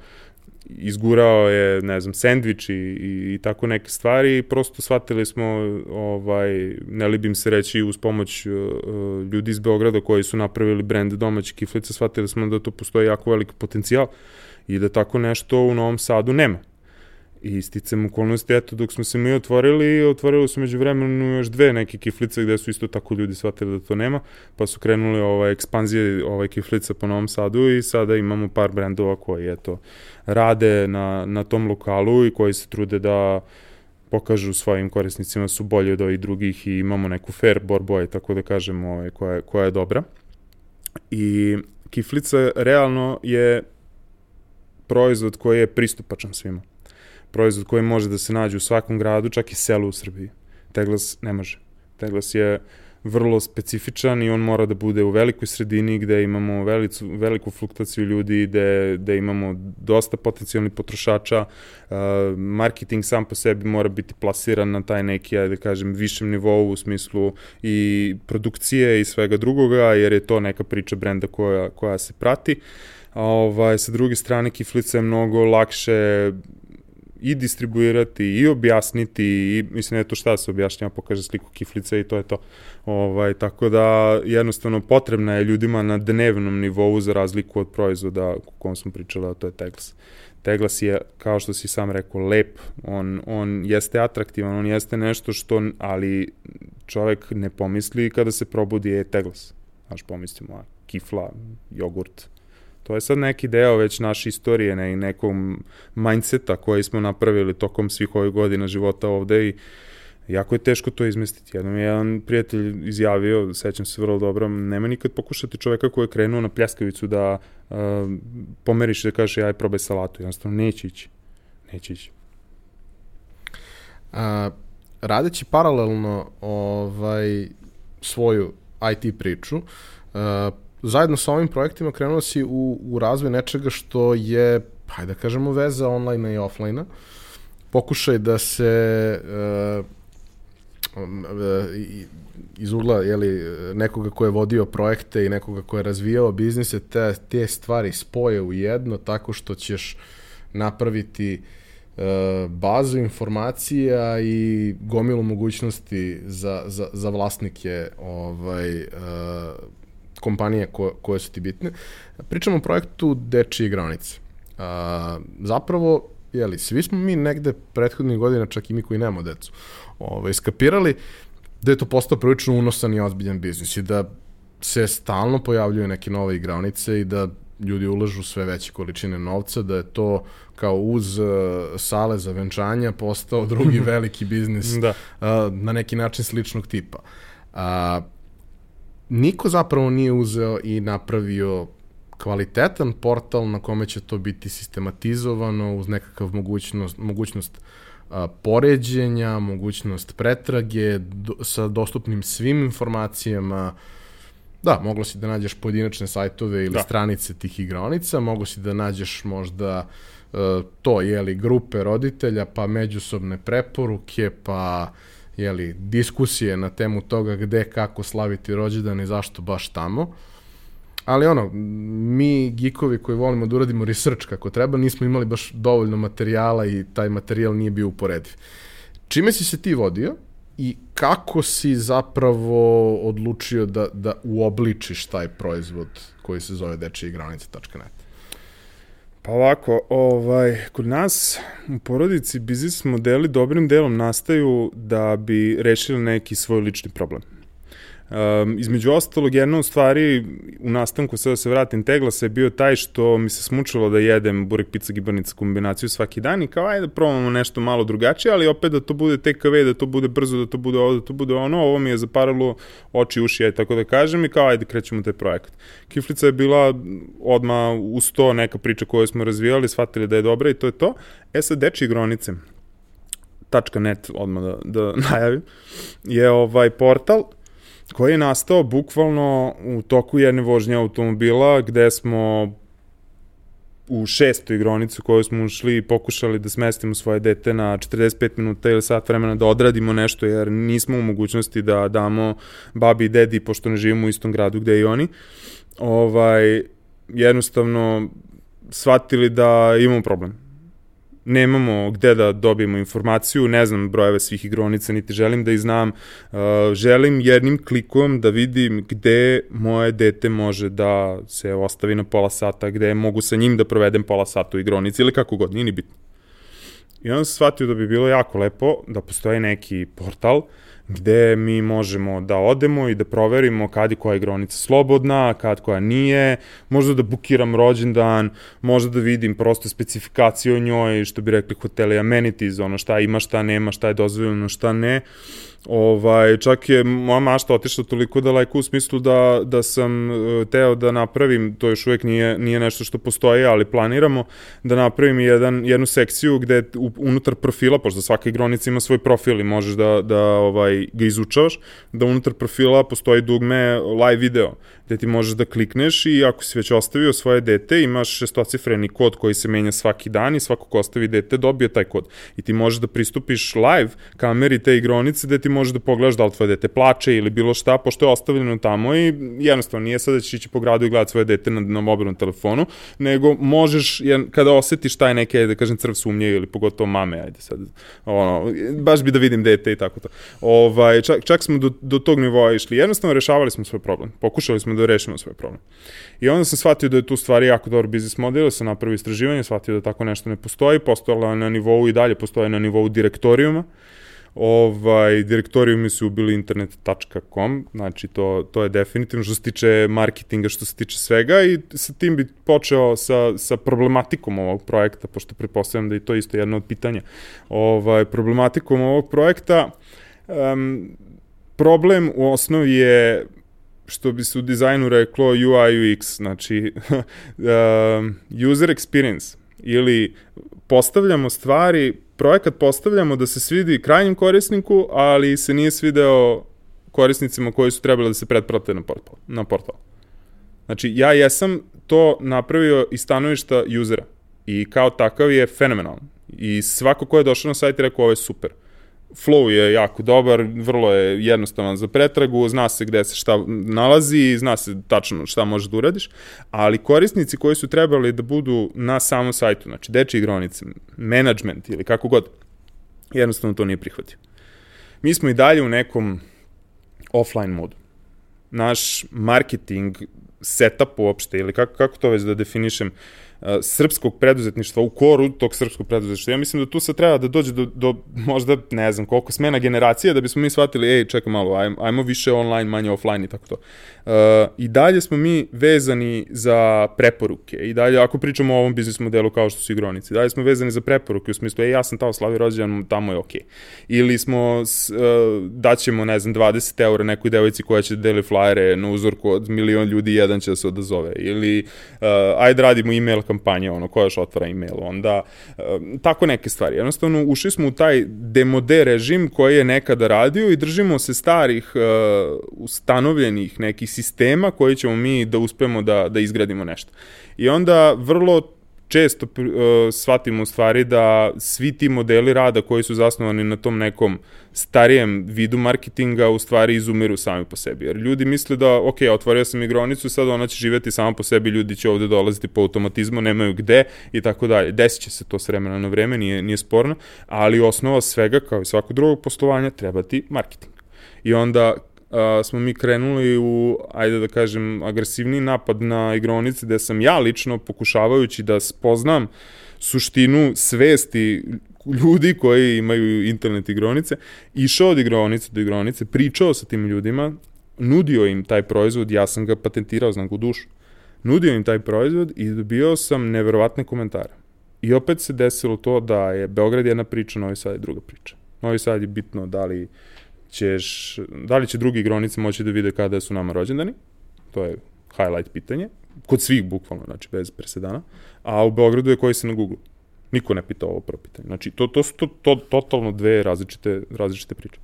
izgurao je, ne znam, sendvič i, i, i tako neke stvari. I prosto shvatili smo, ovaj, ne libim se reći, uz pomoć uh, ljudi iz Beograda koji su napravili brend domaće kiflice, shvatili smo da to postoji jako veliki potencijal i da tako nešto u Novom Sadu nema I sticam okolnosti, eto, dok smo se mi otvorili, otvorili su među vremenu još dve neke kiflice gde su isto tako ljudi shvatili da to nema, pa su krenuli ovaj, ekspanzije ovaj kiflica po Novom Sadu i sada imamo par brendova koji, eto, rade na, na tom lokalu i koji se trude da pokažu svojim korisnicima su bolji od ovih drugih i imamo neku fair borbu, tako da kažemo, ovaj, koja, koja je dobra. I kiflica realno je proizvod koji je pristupačan svima proizvod koji može da se nađe u svakom gradu, čak i selu u Srbiji. Teglas ne može. Teglas je vrlo specifičan i on mora da bude u velikoj sredini gde imamo velicu, veliku fluktaciju ljudi, gde, gde imamo dosta potencijalnih potrošača. Uh, marketing sam po sebi mora biti plasiran na taj neki, ajde da kažem, višem nivou u smislu i produkcije i svega drugoga, jer je to neka priča brenda koja, koja se prati. Ovaj, sa druge strane, kiflica je mnogo lakše i distribuirati i objasniti i mislim ne to šta se objašnjava, pokaže sliku kiflice i to je to. Ovaj, tako da jednostavno potrebna je ljudima na dnevnom nivou za razliku od proizvoda o kom smo pričali, a to je Teglas. Teglas je, kao što si sam rekao, lep, on, on jeste atraktivan, on jeste nešto što, ali čovek ne pomisli kada se probudi je Teglas. Znaš, pomislimo, a kifla, jogurt, To je sad neki deo već naše istorije, ne, nekom mindseta koji smo napravili tokom svih ovih godina života ovde i jako je teško to izmestiti. Jednom je jedan prijatelj izjavio, sećam se vrlo dobro, nema nikad pokušati čoveka koji je krenuo na pljeskavicu da uh, pomeriš da kaže aj probaj salatu. Jednostavno neće ići. Neće ići. A, radeći paralelno ovaj, svoju IT priču, uh, zajedno sa ovim projektima krenuo si u, u razvoj nečega što je, hajde da kažemo, veza online i offline-a. Pokušaj da se uh, iz ugla jeli, nekoga ko je vodio projekte i nekoga ko je razvijao biznise, te, te stvari spoje u jedno tako što ćeš napraviti uh, bazu informacija i gomilu mogućnosti za, za, za vlasnike ovaj, kompanije ko, koje su ti bitne. Pričamo o projektu Dečije granice. A, zapravo, jeli, svi smo mi negde prethodnih godina, čak i mi koji nemamo decu, ovaj, skapirali da je to postao prilično unosan i ozbiljan biznis i da se stalno pojavljuju neke nove igranice i da ljudi ulažu sve veće količine novca, da je to kao uz uh, sale za venčanja postao drugi veliki biznis da. uh, na neki način sličnog tipa. Uh, niko zapravo nije uzeo i napravio kvalitetan portal na kome će to biti sistematizovano uz nekakav mogućnost, mogućnost a, poređenja, mogućnost pretrage do, sa dostupnim svim informacijama. Da, moglo si da nađeš pojedinačne sajtove ili da. stranice tih igraonica, moglo si da nađeš možda uh, to, jeli, grupe roditelja, pa međusobne preporuke, pa uh, jeli, diskusije na temu toga gde, kako slaviti rođendan i zašto baš tamo. Ali ono, mi gikovi koji volimo da uradimo research kako treba, nismo imali baš dovoljno materijala i taj materijal nije bio uporediv. Čime si se ti vodio i kako si zapravo odlučio da, da uobličiš taj proizvod koji se zove dečijigravnice.net? Pa ovako, ovaj, kod nas u porodici biznis modeli dobrim delom nastaju da bi rešili neki svoj lični problem. Um, između ostalog, jedna od stvari u nastanku, sada da se vratim, Teglasa je bio taj što mi se smučilo da jedem burek, pizza, gibanica kombinaciju svaki dan i kao ajde probamo nešto malo drugačije, ali opet da to bude TKV, da to bude brzo, da to bude ovo, da to bude ono, ovo mi je zaparalo oči, uši, aj tako da kažem i kao ajde krećemo taj projekat. Kiflica je bila odma uz to neka priča koju smo razvijali, shvatili da je dobra i to je to. E sad, deči igronice, .net odmah da, da najavim, je ovaj portal koji je nastao bukvalno u toku jedne vožnje automobila gde smo u šestu igronicu koju smo ušli i pokušali da smestimo svoje dete na 45 minuta ili sat vremena da odradimo nešto jer nismo u mogućnosti da damo babi i dedi pošto ne živimo u istom gradu gde i oni. Ovaj, jednostavno shvatili da imamo problem nemamo gde da dobijemo informaciju, ne znam brojeve svih igronica, niti želim da ih znam. Uh, želim jednim klikom da vidim gde moje dete može da se ostavi na pola sata, gde mogu sa njim da provedem pola sata u igronici ili kako god, nije ni bitno. I onda sam shvatio da bi bilo jako lepo da postoji neki portal gde mi možemo da odemo i da proverimo kad je koja igronica slobodna, kad koja nije, možda da bukiram rođendan, možda da vidim prosto specifikaciju o njoj, što bi rekli hoteli amenities, ono šta ima, šta nema, šta je dozvoljeno, šta ne. Ovaj, čak je moja mašta otišla toliko daleko u smislu da, da sam uh, teo da napravim, to još uvek nije, nije nešto što postoji, ali planiramo da napravim jedan, jednu sekciju gde unutar profila, pošto svaka igronica ima svoj profil i možeš da, da ovaj, ga izučavaš, da unutar profila postoji dugme live video, gde ti možeš da klikneš i ako si već ostavio svoje dete, imaš šestocifreni kod koji se menja svaki dan i svako ko ostavi dete dobije taj kod. I ti možeš da pristupiš live kameri te igronice gde ti možeš da pogledaš da li tvoje dete plače ili bilo šta, pošto je ostavljeno tamo i jednostavno nije sad da ćeš ići po gradu i gledati svoje dete na, na mobilnom telefonu, nego možeš, kada osetiš taj neke, da kažem, crv sumnje ili pogotovo mame, ajde sad, ono, baš bi da vidim dete i tako to. Ovaj, čak, čak smo do, do tog nivoa išli. Jednostavno rešavali smo svoj problem. Pokušali smo da rešimo svoj problem. I onda sam shvatio da je tu stvari jako dobar biznis model, sam napravio istraživanje, shvatio da tako nešto ne postoji, postojala na nivou i dalje postoje na nivou direktorijuma, Ovaj, direktorijumi su ubili internet.com, znači to, to je definitivno što se tiče marketinga, što se tiče svega i sa tim bi počeo sa, sa problematikom ovog projekta, pošto pretpostavljam da je to isto jedno od pitanja. Ovaj, problematikom ovog projekta, um, problem u osnovi je što bi se u dizajnu reklo UI UX, znači um, user experience ili postavljamo stvari, projekat postavljamo da se svidi krajnjem korisniku, ali se nije svideo korisnicima koji su trebali da se pretplate na portal. Na portal. Znači, ja jesam to napravio iz stanovišta usera i kao takav je fenomenalan. I svako ko je došao na sajt je rekao ovo je super. Flow je jako dobar, vrlo je jednostavan za pretragu, zna se gde se šta nalazi, zna se tačno šta možeš da uradiš, ali korisnici koji su trebali da budu na samom sajtu, znači deči igronice, management ili kako god, jednostavno to nije prihvatio. Mi smo i dalje u nekom offline modu. Naš marketing, setup uopšte, ili kako, kako to već da definišem, uh, srpskog preduzetništva, u koru tog srpskog preduzetništva. Ja mislim da tu sad treba da dođe do, do možda, ne znam, koliko smena generacija da bismo mi shvatili, ej, čekaj malo, ajmo, ajmo više online, manje offline i tako to. Uh, I dalje smo mi vezani za preporuke i dalje, ako pričamo o ovom biznis modelu kao što su igronici, dalje smo vezani za preporuke u smislu, ej, ja sam tamo slavi rođendan, tamo je okej. Ili smo, uh, daćemo, ne znam, 20 eura nekoj devojci koja će da deli flajere na uzorku od milion ljudi, jedan će da se odazove. Ili, uh, ajde radimo e-mail kampanje, ono, ko još otvara e-mail, onda, uh, tako neke stvari. Jednostavno, ušli smo u taj demode režim koji je nekada radio i držimo se starih uh, ustanovljenih nekih sistema koji ćemo mi da uspemo da, da izgradimo nešto. I onda vrlo često uh, shvatimo u stvari da svi ti modeli rada koji su zasnovani na tom nekom starijem vidu marketinga u stvari izumiru sami po sebi. Jer ljudi misle da, ok, otvorio sam igronicu, sad ona će živeti sama po sebi, ljudi će ovde dolaziti po automatizmu, nemaju gde i tako dalje. Desit će se to s vremena na vreme, nije, nije sporno, ali osnova svega, kao i svako drugog poslovanja, treba ti marketing. I onda uh, smo mi krenuli u, ajde da kažem, agresivni napad na igronice, gde sam ja lično, pokušavajući da spoznam suštinu svesti ljudi koji imaju internet igronice, išao od igronice do igronice, pričao sa tim ljudima, nudio im taj proizvod, ja sam ga patentirao, znam ga u dušu, nudio im taj proizvod i dobio sam neverovatne komentare. I opet se desilo to da je Beograd jedna priča, Novi Sad je druga priča. Novi Sad je bitno da li ćeš, da li će drugi igronice moći da vide kada su nama rođendani, to je highlight pitanje, kod svih bukvalno, znači bez presedana, a u Beogradu je koji se na Google. Niko ne pita ovo prvo pitanje. Znači, to, to su to, to, totalno dve različite, različite priče.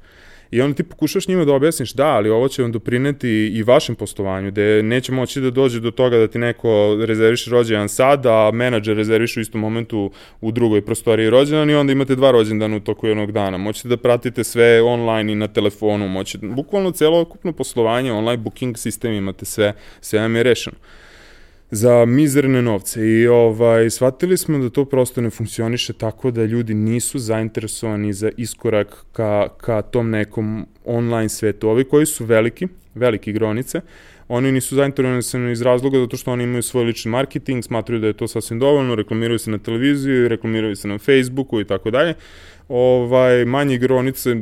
I onda ti pokušaš njima da objasniš da, ali ovo će vam doprineti i vašem poslovanju, gde neće moći da dođe do toga da ti neko rezerviše rođendan sad, a menadžer rezerviše u istom momentu u drugoj prostoriji rođendan i onda imate dva rođendana u toku jednog dana. Moćete da pratite sve online i na telefonu, moćete, bukvalno celo okupno poslovanje, online booking sistem imate sve, sve vam je rešeno za mizerne novce i ovaj, shvatili smo da to prosto ne funkcioniše tako da ljudi nisu zainteresovani za iskorak ka, ka tom nekom online svetu. Ovi koji su veliki, veliki igronice, oni nisu zainteresovani iz razloga zato što oni imaju svoj lični marketing, smatruju da je to sasvim dovoljno, reklamiraju se na televiziju, reklamiraju se na Facebooku i tako dalje. Ovaj, manje igronice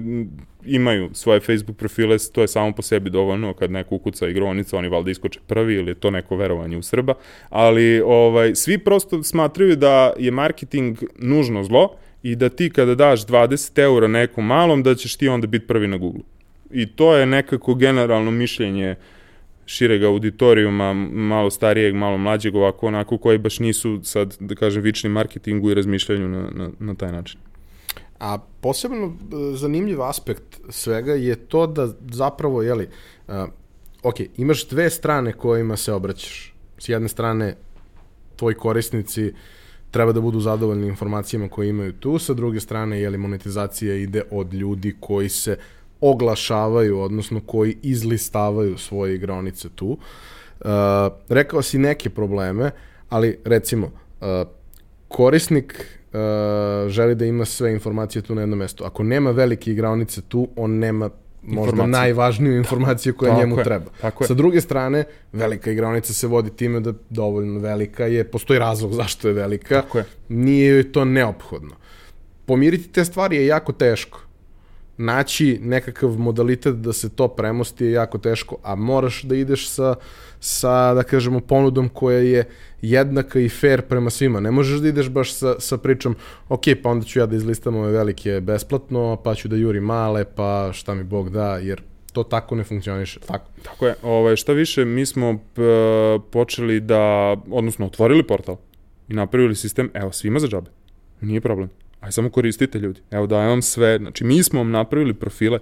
imaju svoje Facebook profile, to je samo po sebi dovoljno, kad neko ukuca igronica, oni valjda iskoče prvi ili to neko verovanje u Srba, ali ovaj, svi prosto smatraju da je marketing nužno zlo i da ti kada daš 20 eura nekom malom, da ćeš ti onda biti prvi na Google. I to je nekako generalno mišljenje šireg auditorijuma, malo starijeg, malo mlađeg, ovako onako, koji baš nisu sad, da kažem, vični marketingu i razmišljanju na, na, na taj način. A posebno e, zanimljiv aspekt svega je to da zapravo, jeli, uh, ok, imaš dve strane kojima se obraćaš. S jedne strane, tvoji korisnici treba da budu zadovoljni informacijama koje imaju tu, sa druge strane, jeli, monetizacija ide od ljudi koji se oglašavaju, odnosno koji izlistavaju svoje igronice tu. Uh, rekao si neke probleme, ali recimo, uh, korisnik želi da ima sve informacije tu na jednom mestu. Ako nema velike igraonice tu, on nema možda najvažniju informaciju koja tako njemu je, treba. Tako je. Sa druge strane, velika igraonica se vodi time da dovoljno velika je, postoji razlog zašto je velika, tako je. nije joj to neophodno. Pomiriti te stvari je jako teško naći nekakav modalitet da se to premosti je jako teško, a moraš da ideš sa, sa da kažemo, ponudom koja je jednaka i fair prema svima. Ne možeš da ideš baš sa, sa pričom, ok, pa onda ću ja da izlistam ove velike besplatno, pa ću da juri male, pa šta mi Bog da, jer to tako ne funkcioniše. Tako. Tako je. Ovaj, šta više, mi smo počeli da, odnosno otvorili portal i napravili sistem, evo, svima za džabe. Nije problem. Aj samo koristite ljudi. Evo dajem vam sve. Znači mi smo vam napravili profile.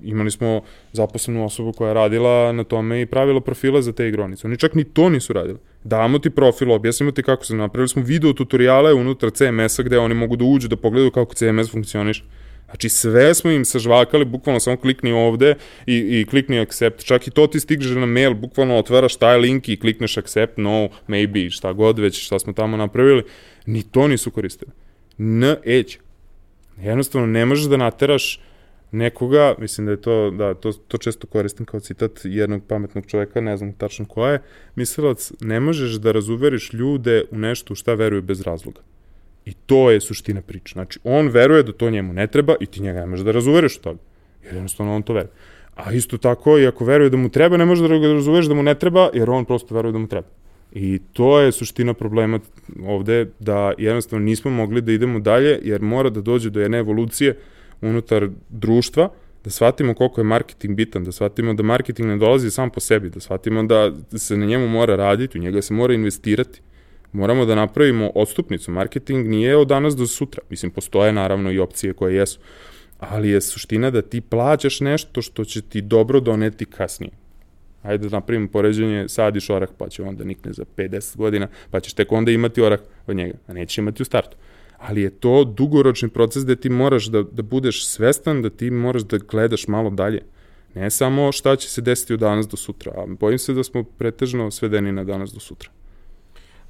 Imali smo zaposlenu osobu koja je radila na tome i pravila profile za te igronice. Oni čak ni to nisu radili. Damo ti profil, objasnimo ti kako se napravili smo video tutoriale unutar CMS-a gde oni mogu da uđu da pogledaju kako CMS funkcioniše. Znači sve smo im sažvakali, bukvalno samo klikni ovde i, i klikni accept. Čak i to ti stigne na mail, bukvalno otvaraš taj link i klikneš accept, no, maybe, šta god već, šta smo tamo napravili. Ni to nisu koristili. N eć. Jednostavno ne možeš da nateraš nekoga, mislim da je to, da, to, to često koristim kao citat jednog pametnog čoveka, ne znam tačno ko je, mislilac, ne možeš da razuveriš ljude u nešto u šta veruju bez razloga. I to je suština priče. Znači, on veruje da to njemu ne treba i ti njega ne možeš da razuveriš u toga. Jer jednostavno on to veruje. A isto tako, i ako veruje da mu treba, ne možeš da ga razuveriš da mu ne treba, jer on prosto veruje da mu treba. I to je suština problema ovde, da jednostavno nismo mogli da idemo dalje, jer mora da dođe do jedne evolucije unutar društva, da shvatimo koliko je marketing bitan, da shvatimo da marketing ne dolazi sam po sebi, da shvatimo da se na njemu mora raditi, u njega se mora investirati. Moramo da napravimo odstupnicu. Marketing nije od danas do sutra. Mislim, postoje naravno i opcije koje jesu. Ali je suština da ti plaćaš nešto što će ti dobro doneti kasnije ajde da napravimo poređenje, sadiš orah pa će onda nikne za 50 godina, pa ćeš tek onda imati orah od njega, a neće imati u startu. Ali je to dugoročni proces gde ti moraš da, da budeš svestan, da ti moraš da gledaš malo dalje. Ne samo šta će se desiti od danas do sutra, a bojim se da smo pretežno svedeni na danas do sutra.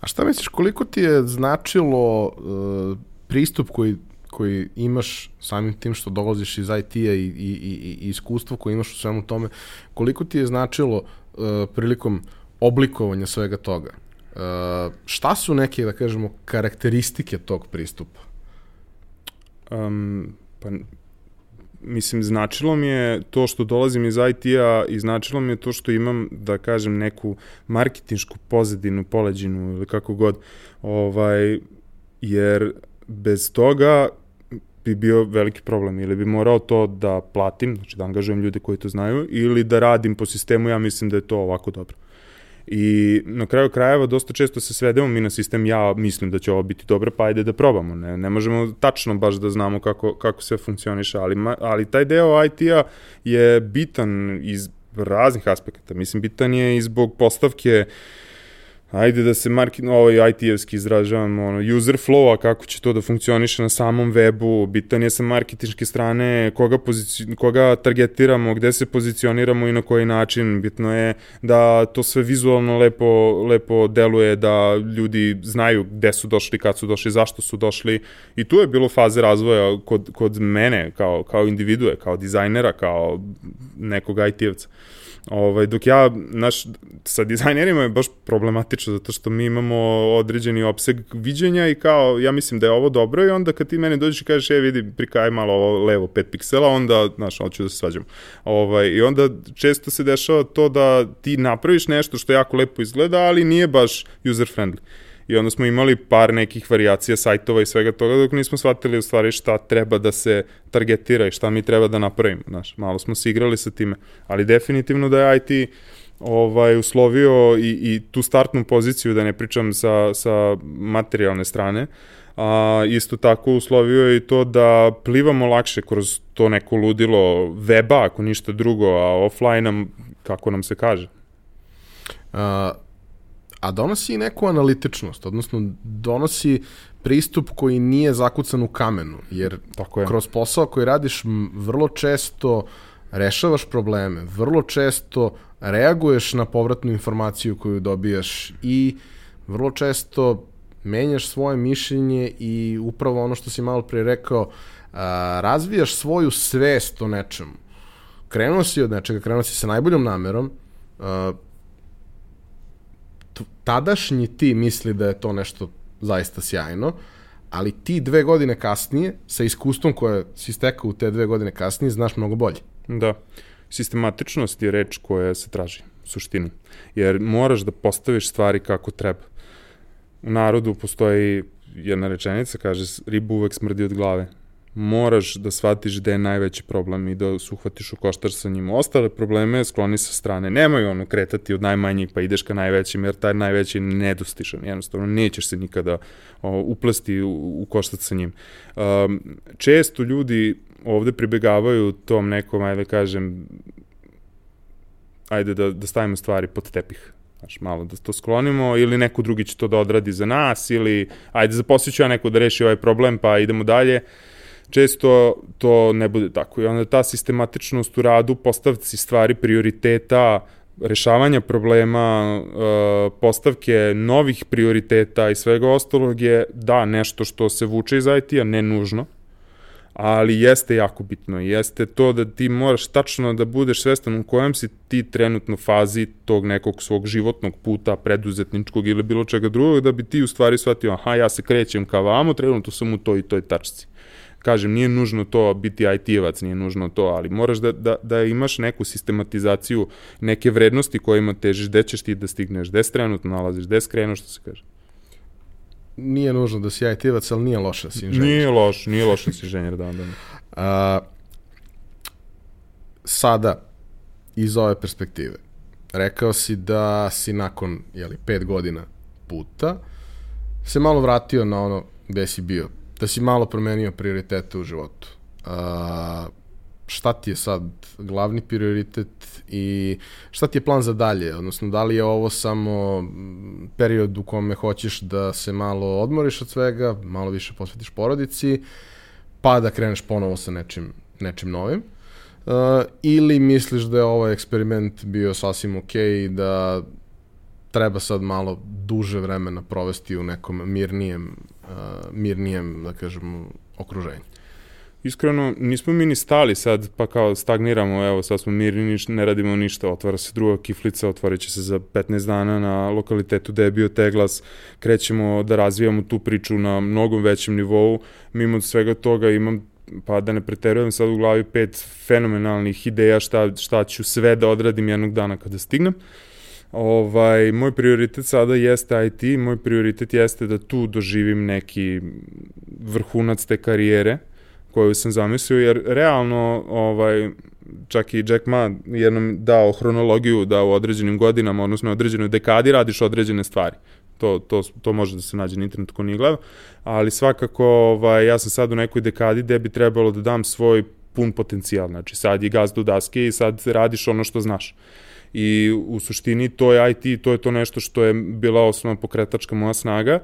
A šta misliš, koliko ti je značilo uh, pristup koji koji imaš samim tim što dolaziš iz IT-a i, i, i, i iskustvo koje imaš u svemu tome, koliko ti je značilo uh, prilikom oblikovanja svega toga? Uh, šta su neke, da kažemo, karakteristike tog pristupa? Um, pa, mislim, značilo mi je to što dolazim iz IT-a i značilo mi je to što imam, da kažem, neku marketinšku pozadinu, poleđinu ili kako god, ovaj, jer bez toga bi bio veliki problem ili bi morao to da platim, znači da angažujem ljude koji to znaju ili da radim po sistemu, ja mislim da je to ovako dobro. I na kraju krajeva dosta često se svedemo mi na sistem, ja mislim da će ovo biti dobro, pa ajde da probamo. Ne, ne možemo tačno baš da znamo kako, kako sve funkcioniše, ali, ali taj deo IT-a je bitan iz raznih aspekata. Mislim, bitan je i zbog postavke uh, ajde da se market, ovaj IT-evski izražavam, ono, user flow-a, kako će to da funkcioniše na samom webu, bitan je sa marketinške strane, koga, pozici, koga targetiramo, gde se pozicioniramo i na koji način, bitno je da to sve vizualno lepo, lepo deluje, da ljudi znaju gde su došli, kad su došli, zašto su došli i tu je bilo faze razvoja kod, kod mene, kao, kao individue, kao dizajnera, kao nekog IT-evca. Ovaj, dok ja, naš, sa dizajnerima je baš problematično, zato što mi imamo određeni opseg viđenja i kao, ja mislim da je ovo dobro i onda kad ti meni dođeš i kažeš, e, vidi, prikaj malo ovo levo 5 piksela, onda, znaš, hoću da se svađam. Ovaj, I onda često se dešava to da ti napraviš nešto što jako lepo izgleda, ali nije baš user friendly. I onda smo imali par nekih variacija sajtova i svega toga dok nismo shvatili u stvari šta treba da se targetira i šta mi treba da napravimo. Znaš, malo smo se igrali sa time. Ali definitivno da je IT ovaj, uslovio i, i tu startnu poziciju, da ne pričam sa, sa materijalne strane, a, isto tako uslovio je i to da plivamo lakše kroz to neko ludilo weba, ako ništa drugo, a offline-a, kako nam se kaže. A donosi i neku analitičnost, odnosno donosi pristup koji nije zakucan u kamenu, jer Tako je. kroz posao koji radiš vrlo često rešavaš probleme, vrlo često reaguješ na povratnu informaciju koju dobijaš i vrlo često menjaš svoje mišljenje i upravo ono što si malo pre rekao, a, razvijaš svoju svest o nečemu. Krenuo si od nečega, krenuo si sa najboljom namerom, a, tadašnji ti misli da je to nešto zaista sjajno, ali ti dve godine kasnije, sa iskustvom koje si stekao u te dve godine kasnije, znaš mnogo bolje. Da. Sistematičnost je reč koja se traži, u suštini. Jer moraš da postaviš stvari kako treba. U narodu postoji jedna rečenica, kaže, ribu uvek smrdi od glave moraš da shvatiš gde je najveći problem i da se uhvatiš u koštar sa njim. Ostale probleme skloni sa strane. Nemoj ono kretati od najmanjih pa ideš ka najvećim, jer taj najveći je nedostišan. Jednostavno, nećeš se nikada o, uplasti u, u koštac sa njim. Um, često ljudi ovde pribegavaju tom nekom, ajde da kažem, ajde da, da stavimo stvari pod tepih znaš, malo da to sklonimo, ili neko drugi će to da odradi za nas, ili ajde zaposliću ja neko da reši ovaj problem, pa idemo dalje. Uh, često to ne bude tako. I onda ta sistematičnost u radu, postavci stvari prioriteta, rešavanja problema, e, postavke novih prioriteta i svega ostalog je, da, nešto što se vuče iz IT-a, ne nužno, ali jeste jako bitno. Jeste to da ti moraš tačno da budeš svestan u kojem si ti trenutno fazi tog nekog svog životnog puta, preduzetničkog ili bilo čega drugog, da bi ti u stvari shvatio, aha, ja se krećem ka vamo, trenutno sam u toj i toj tačci kažem, nije nužno to biti IT-evac, nije nužno to, ali moraš da, da, da imaš neku sistematizaciju, neke vrednosti kojima težiš, gde ćeš ti da stigneš, gde se trenutno nalaziš, gde skrenu, što se kaže. Nije nužno da si IT-evac, ali nije loša si inženjer. Nije loš, nije loš da si inženjer, da, da. A, sada, iz ove perspektive, rekao si da si nakon, jeli, pet godina puta, se malo vratio na ono gde si bio da si malo promenio prioritete u životu. A, šta ti je sad glavni prioritet i šta ti je plan za dalje? Odnosno, da li je ovo samo period u kome hoćeš da se malo odmoriš od svega, malo više posvetiš porodici, pa da kreneš ponovo sa nečim, nečim novim? Uh, ili misliš da je ovaj eksperiment bio sasvim ok i da treba sad malo duže vremena provesti u nekom mirnijem uh, mirnijem, da kažem, okruženju. Iskreno, nismo mi ni stali sad, pa kao stagniramo, evo, sad smo mirni, ne radimo ništa, otvara se druga kiflica, otvorit će se za 15 dana na lokalitetu gde je bio Teglas, krećemo da razvijamo tu priču na mnogom većem nivou, mimo svega toga imam pa da ne preterujem sad u glavi pet fenomenalnih ideja šta, šta ću sve da odradim jednog dana kada stignem. Uh, Ovaj, moj prioritet sada jeste IT, moj prioritet jeste da tu doživim neki vrhunac te karijere koju sam zamislio, jer realno ovaj, čak i Jack Ma jednom dao hronologiju da u određenim godinama, odnosno određenoj dekadi radiš određene stvari. To, to, to može da se nađe na internetu ko nije gledao, ali svakako ovaj, ja sam sad u nekoj dekadi gde bi trebalo da dam svoj pun potencijal. Znači sad je gazdu daske i sad radiš ono što znaš i u suštini to je IT, to je to nešto što je bila osnovna pokretačka moja snaga.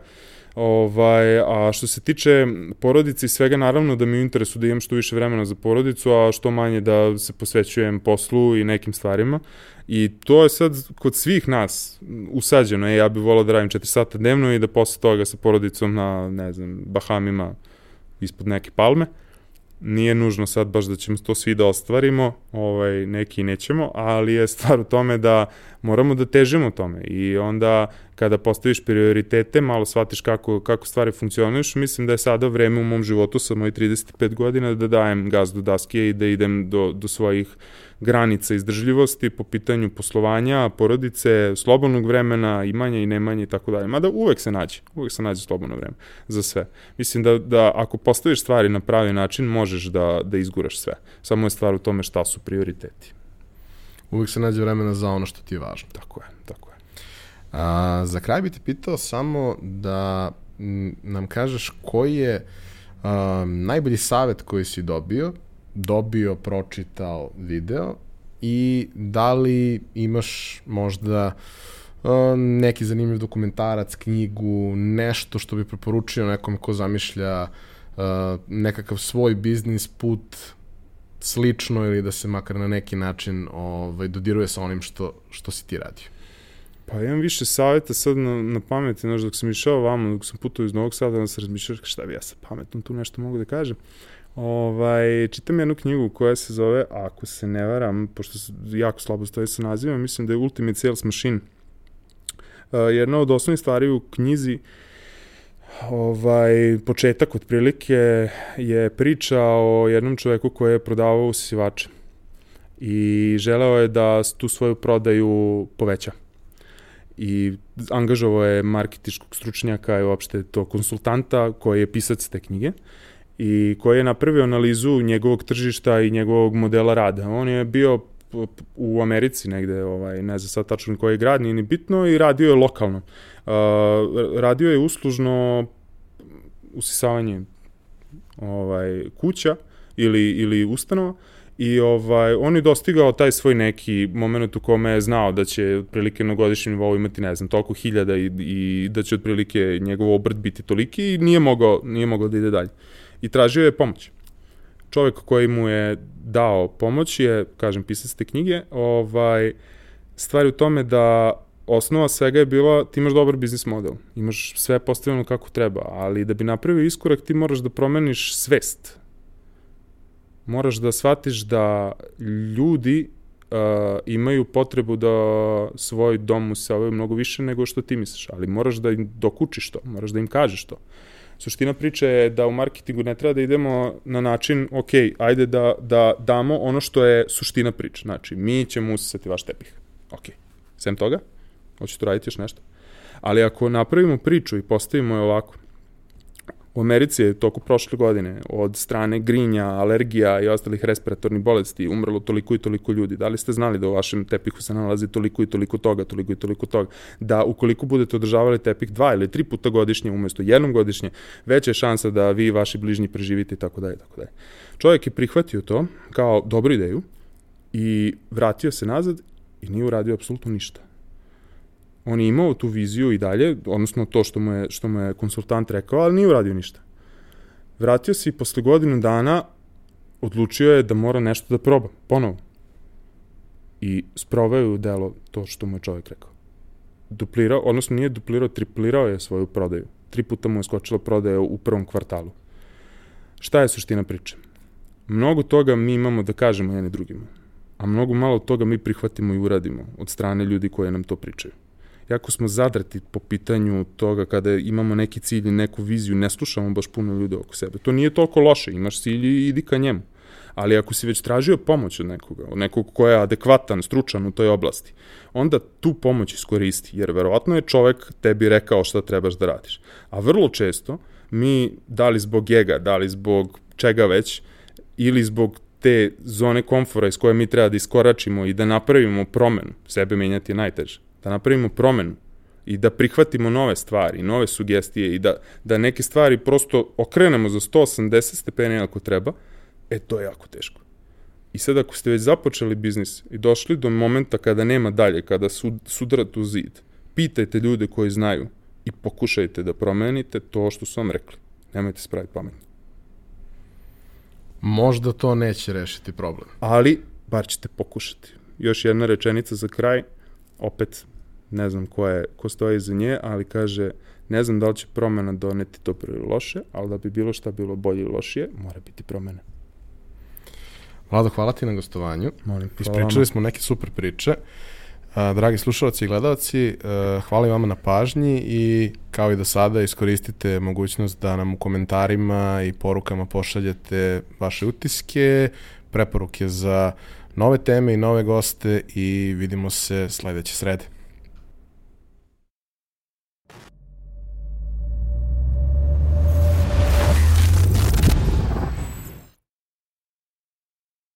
Ovaj, a što se tiče porodice i svega, naravno da mi u interesu da imam što više vremena za porodicu, a što manje da se posvećujem poslu i nekim stvarima. I to je sad kod svih nas usađeno. E, ja bih volao da radim 4 sata dnevno i da posle toga sa porodicom na, ne znam, Bahamima ispod neke palme. Nije nužno sad baš da ćemo to svi da ostvarimo, ovaj, neki nećemo, ali je stvar u tome da moramo da težimo tome i onda kada postaviš prioritete, malo shvatiš kako, kako stvari funkcioniš, mislim da je sada vreme u mom životu sa mojih 35 godina da dajem gaz do daske i da idem do, do svojih granica izdržljivosti po pitanju poslovanja, porodice, slobodnog vremena, imanja i nemanja i tako dalje. Mada uvek se nađe, uvek se nađe slobodno vreme za sve. Mislim da, da ako postaviš stvari na pravi način, možeš da, da izguraš sve. Samo je stvar u tome šta su prioriteti. Uvek se nađe vremena za ono što ti je važno. Tako je, tako je. A, za kraj bi te pitao samo da nam kažeš koji je a, najbolji savet koji si dobio dobio, pročitao video i da li imaš možda uh, neki zanimljiv dokumentarac, knjigu, nešto što bi preporučio nekom ko zamišlja uh, nekakav svoj biznis put slično ili da se makar na neki način ovaj, dodiruje sa onim što, što si ti radio? Pa imam više savjeta sad na, na pameti, znaš, dok sam išao vamo, dok sam putao iz Novog Sada, da sam razmišljao šta bi ja sa pametom tu nešto mogu da kažem. Ovaj, čitam jednu knjigu koja se zove, ako se ne varam, pošto jako slabo stoji sa nazivom, mislim da je Ultimate Sales Machine. Uh, jedna od osnovnih stvari u knjizi ovaj, početak otprilike je priča o jednom čoveku koji je prodavao usisivače i želeo je da tu svoju prodaju poveća i angažovao je marketičkog stručnjaka i uopšte to konsultanta koji je pisac te knjige. I koji je napravio analizu njegovog tržišta i njegovog modela rada. On je bio u Americi negde, ovaj, ne znam sad tačno koji grad, nije ni bitno, i radio je lokalno. Uh, radio je uslužno usisavanje ovaj, kuća ili, ili ustanova i ovaj, on je dostigao taj svoj neki moment u kome je znao da će otprilike na godišnjem nivou imati, ne znam, toliko hiljada i, i da će otprilike njegov obrt biti toliki i nije mogao, nije mogao da ide dalje. Uh, i tražio je pomoć. Čovek koji mu je dao pomoć je, kažem, pisac te knjige, ovaj, stvari u tome da osnova svega je bila ti imaš dobar biznis model, imaš sve postavljeno kako treba, ali da bi napravio iskorak ti moraš da promeniš svest. Moraš da shvatiš da ljudi uh, imaju potrebu da svoj dom usavaju mnogo više nego što ti misliš, ali moraš da im dokučiš to, moraš da im kažeš to. Suština priče je da u marketingu ne treba da idemo na način, ok, ajde da, da damo ono što je suština priče. Znači, mi ćemo usisati vaš tepih. Ok. Sem toga, hoćete raditi još nešto. Ali ako napravimo priču i postavimo je ovako, U Americi je toku prošle godine od strane grinja, alergija i ostalih respiratornih bolesti umrlo toliko i toliko ljudi. Da li ste znali da u vašem tepihu se nalazi toliko i toliko toga, toliko i toliko toga? Da ukoliko budete održavali tepih dva ili tri puta godišnje umesto jednom godišnje, veća je šansa da vi i vaši bližnji preživite i tako dalje, tako dalje. Čovjek je prihvatio to kao dobru ideju i vratio se nazad i nije uradio apsolutno ništa on je imao tu viziju i dalje, odnosno to što mu je, što mu je konsultant rekao, ali nije uradio ništa. Vratio se i posle godinu dana odlučio je da mora nešto da proba, ponovo. I sproveo je u delo to što mu je čovjek rekao. Duplirao, odnosno nije duplirao, triplirao je svoju prodaju. Tri puta mu je skočila prodaja u prvom kvartalu. Šta je suština priče? Mnogo toga mi imamo da kažemo jedni drugima, a mnogo malo toga mi prihvatimo i uradimo od strane ljudi koje nam to pričaju jako smo zadrati po pitanju toga kada imamo neki cilj i neku viziju, ne slušamo baš puno ljude oko sebe. To nije toliko loše, imaš cilj i idi ka njemu. Ali ako si već tražio pomoć od nekoga, od nekog ko je adekvatan, stručan u toj oblasti, onda tu pomoć iskoristi, jer verovatno je čovek tebi rekao šta trebaš da radiš. A vrlo često mi, da li zbog jega, da li zbog čega već, ili zbog te zone komfora iz koje mi treba da iskoračimo i da napravimo promenu, sebe menjati je najteže da napravimo promenu i da prihvatimo nove stvari, nove sugestije i da, da neke stvari prosto okrenemo za 180 stepeni ako treba, e to je jako teško. I sad ako ste već započeli biznis i došli do momenta kada nema dalje, kada sud, sudrate u zid, pitajte ljude koji znaju i pokušajte da promenite to što su vam rekli. Nemojte spraviti pametno. Možda to neće rešiti problem. Ali, bar ćete pokušati. Još jedna rečenica za kraj, opet ne znam ko, je, ko stoji iza nje, ali kaže, ne znam da li će promena doneti dobro ili loše, ali da bi bilo šta bilo bolje ili lošije, mora biti promena. Vlado, hvala ti na gostovanju. Molim, Ispričali smo neke super priče. A, dragi slušalci i gledalci, a, hvala i vama na pažnji i kao i do sada iskoristite mogućnost da nam u komentarima i porukama pošaljete vaše utiske, preporuke za nove teme i nove goste i vidimo se sledeće srede.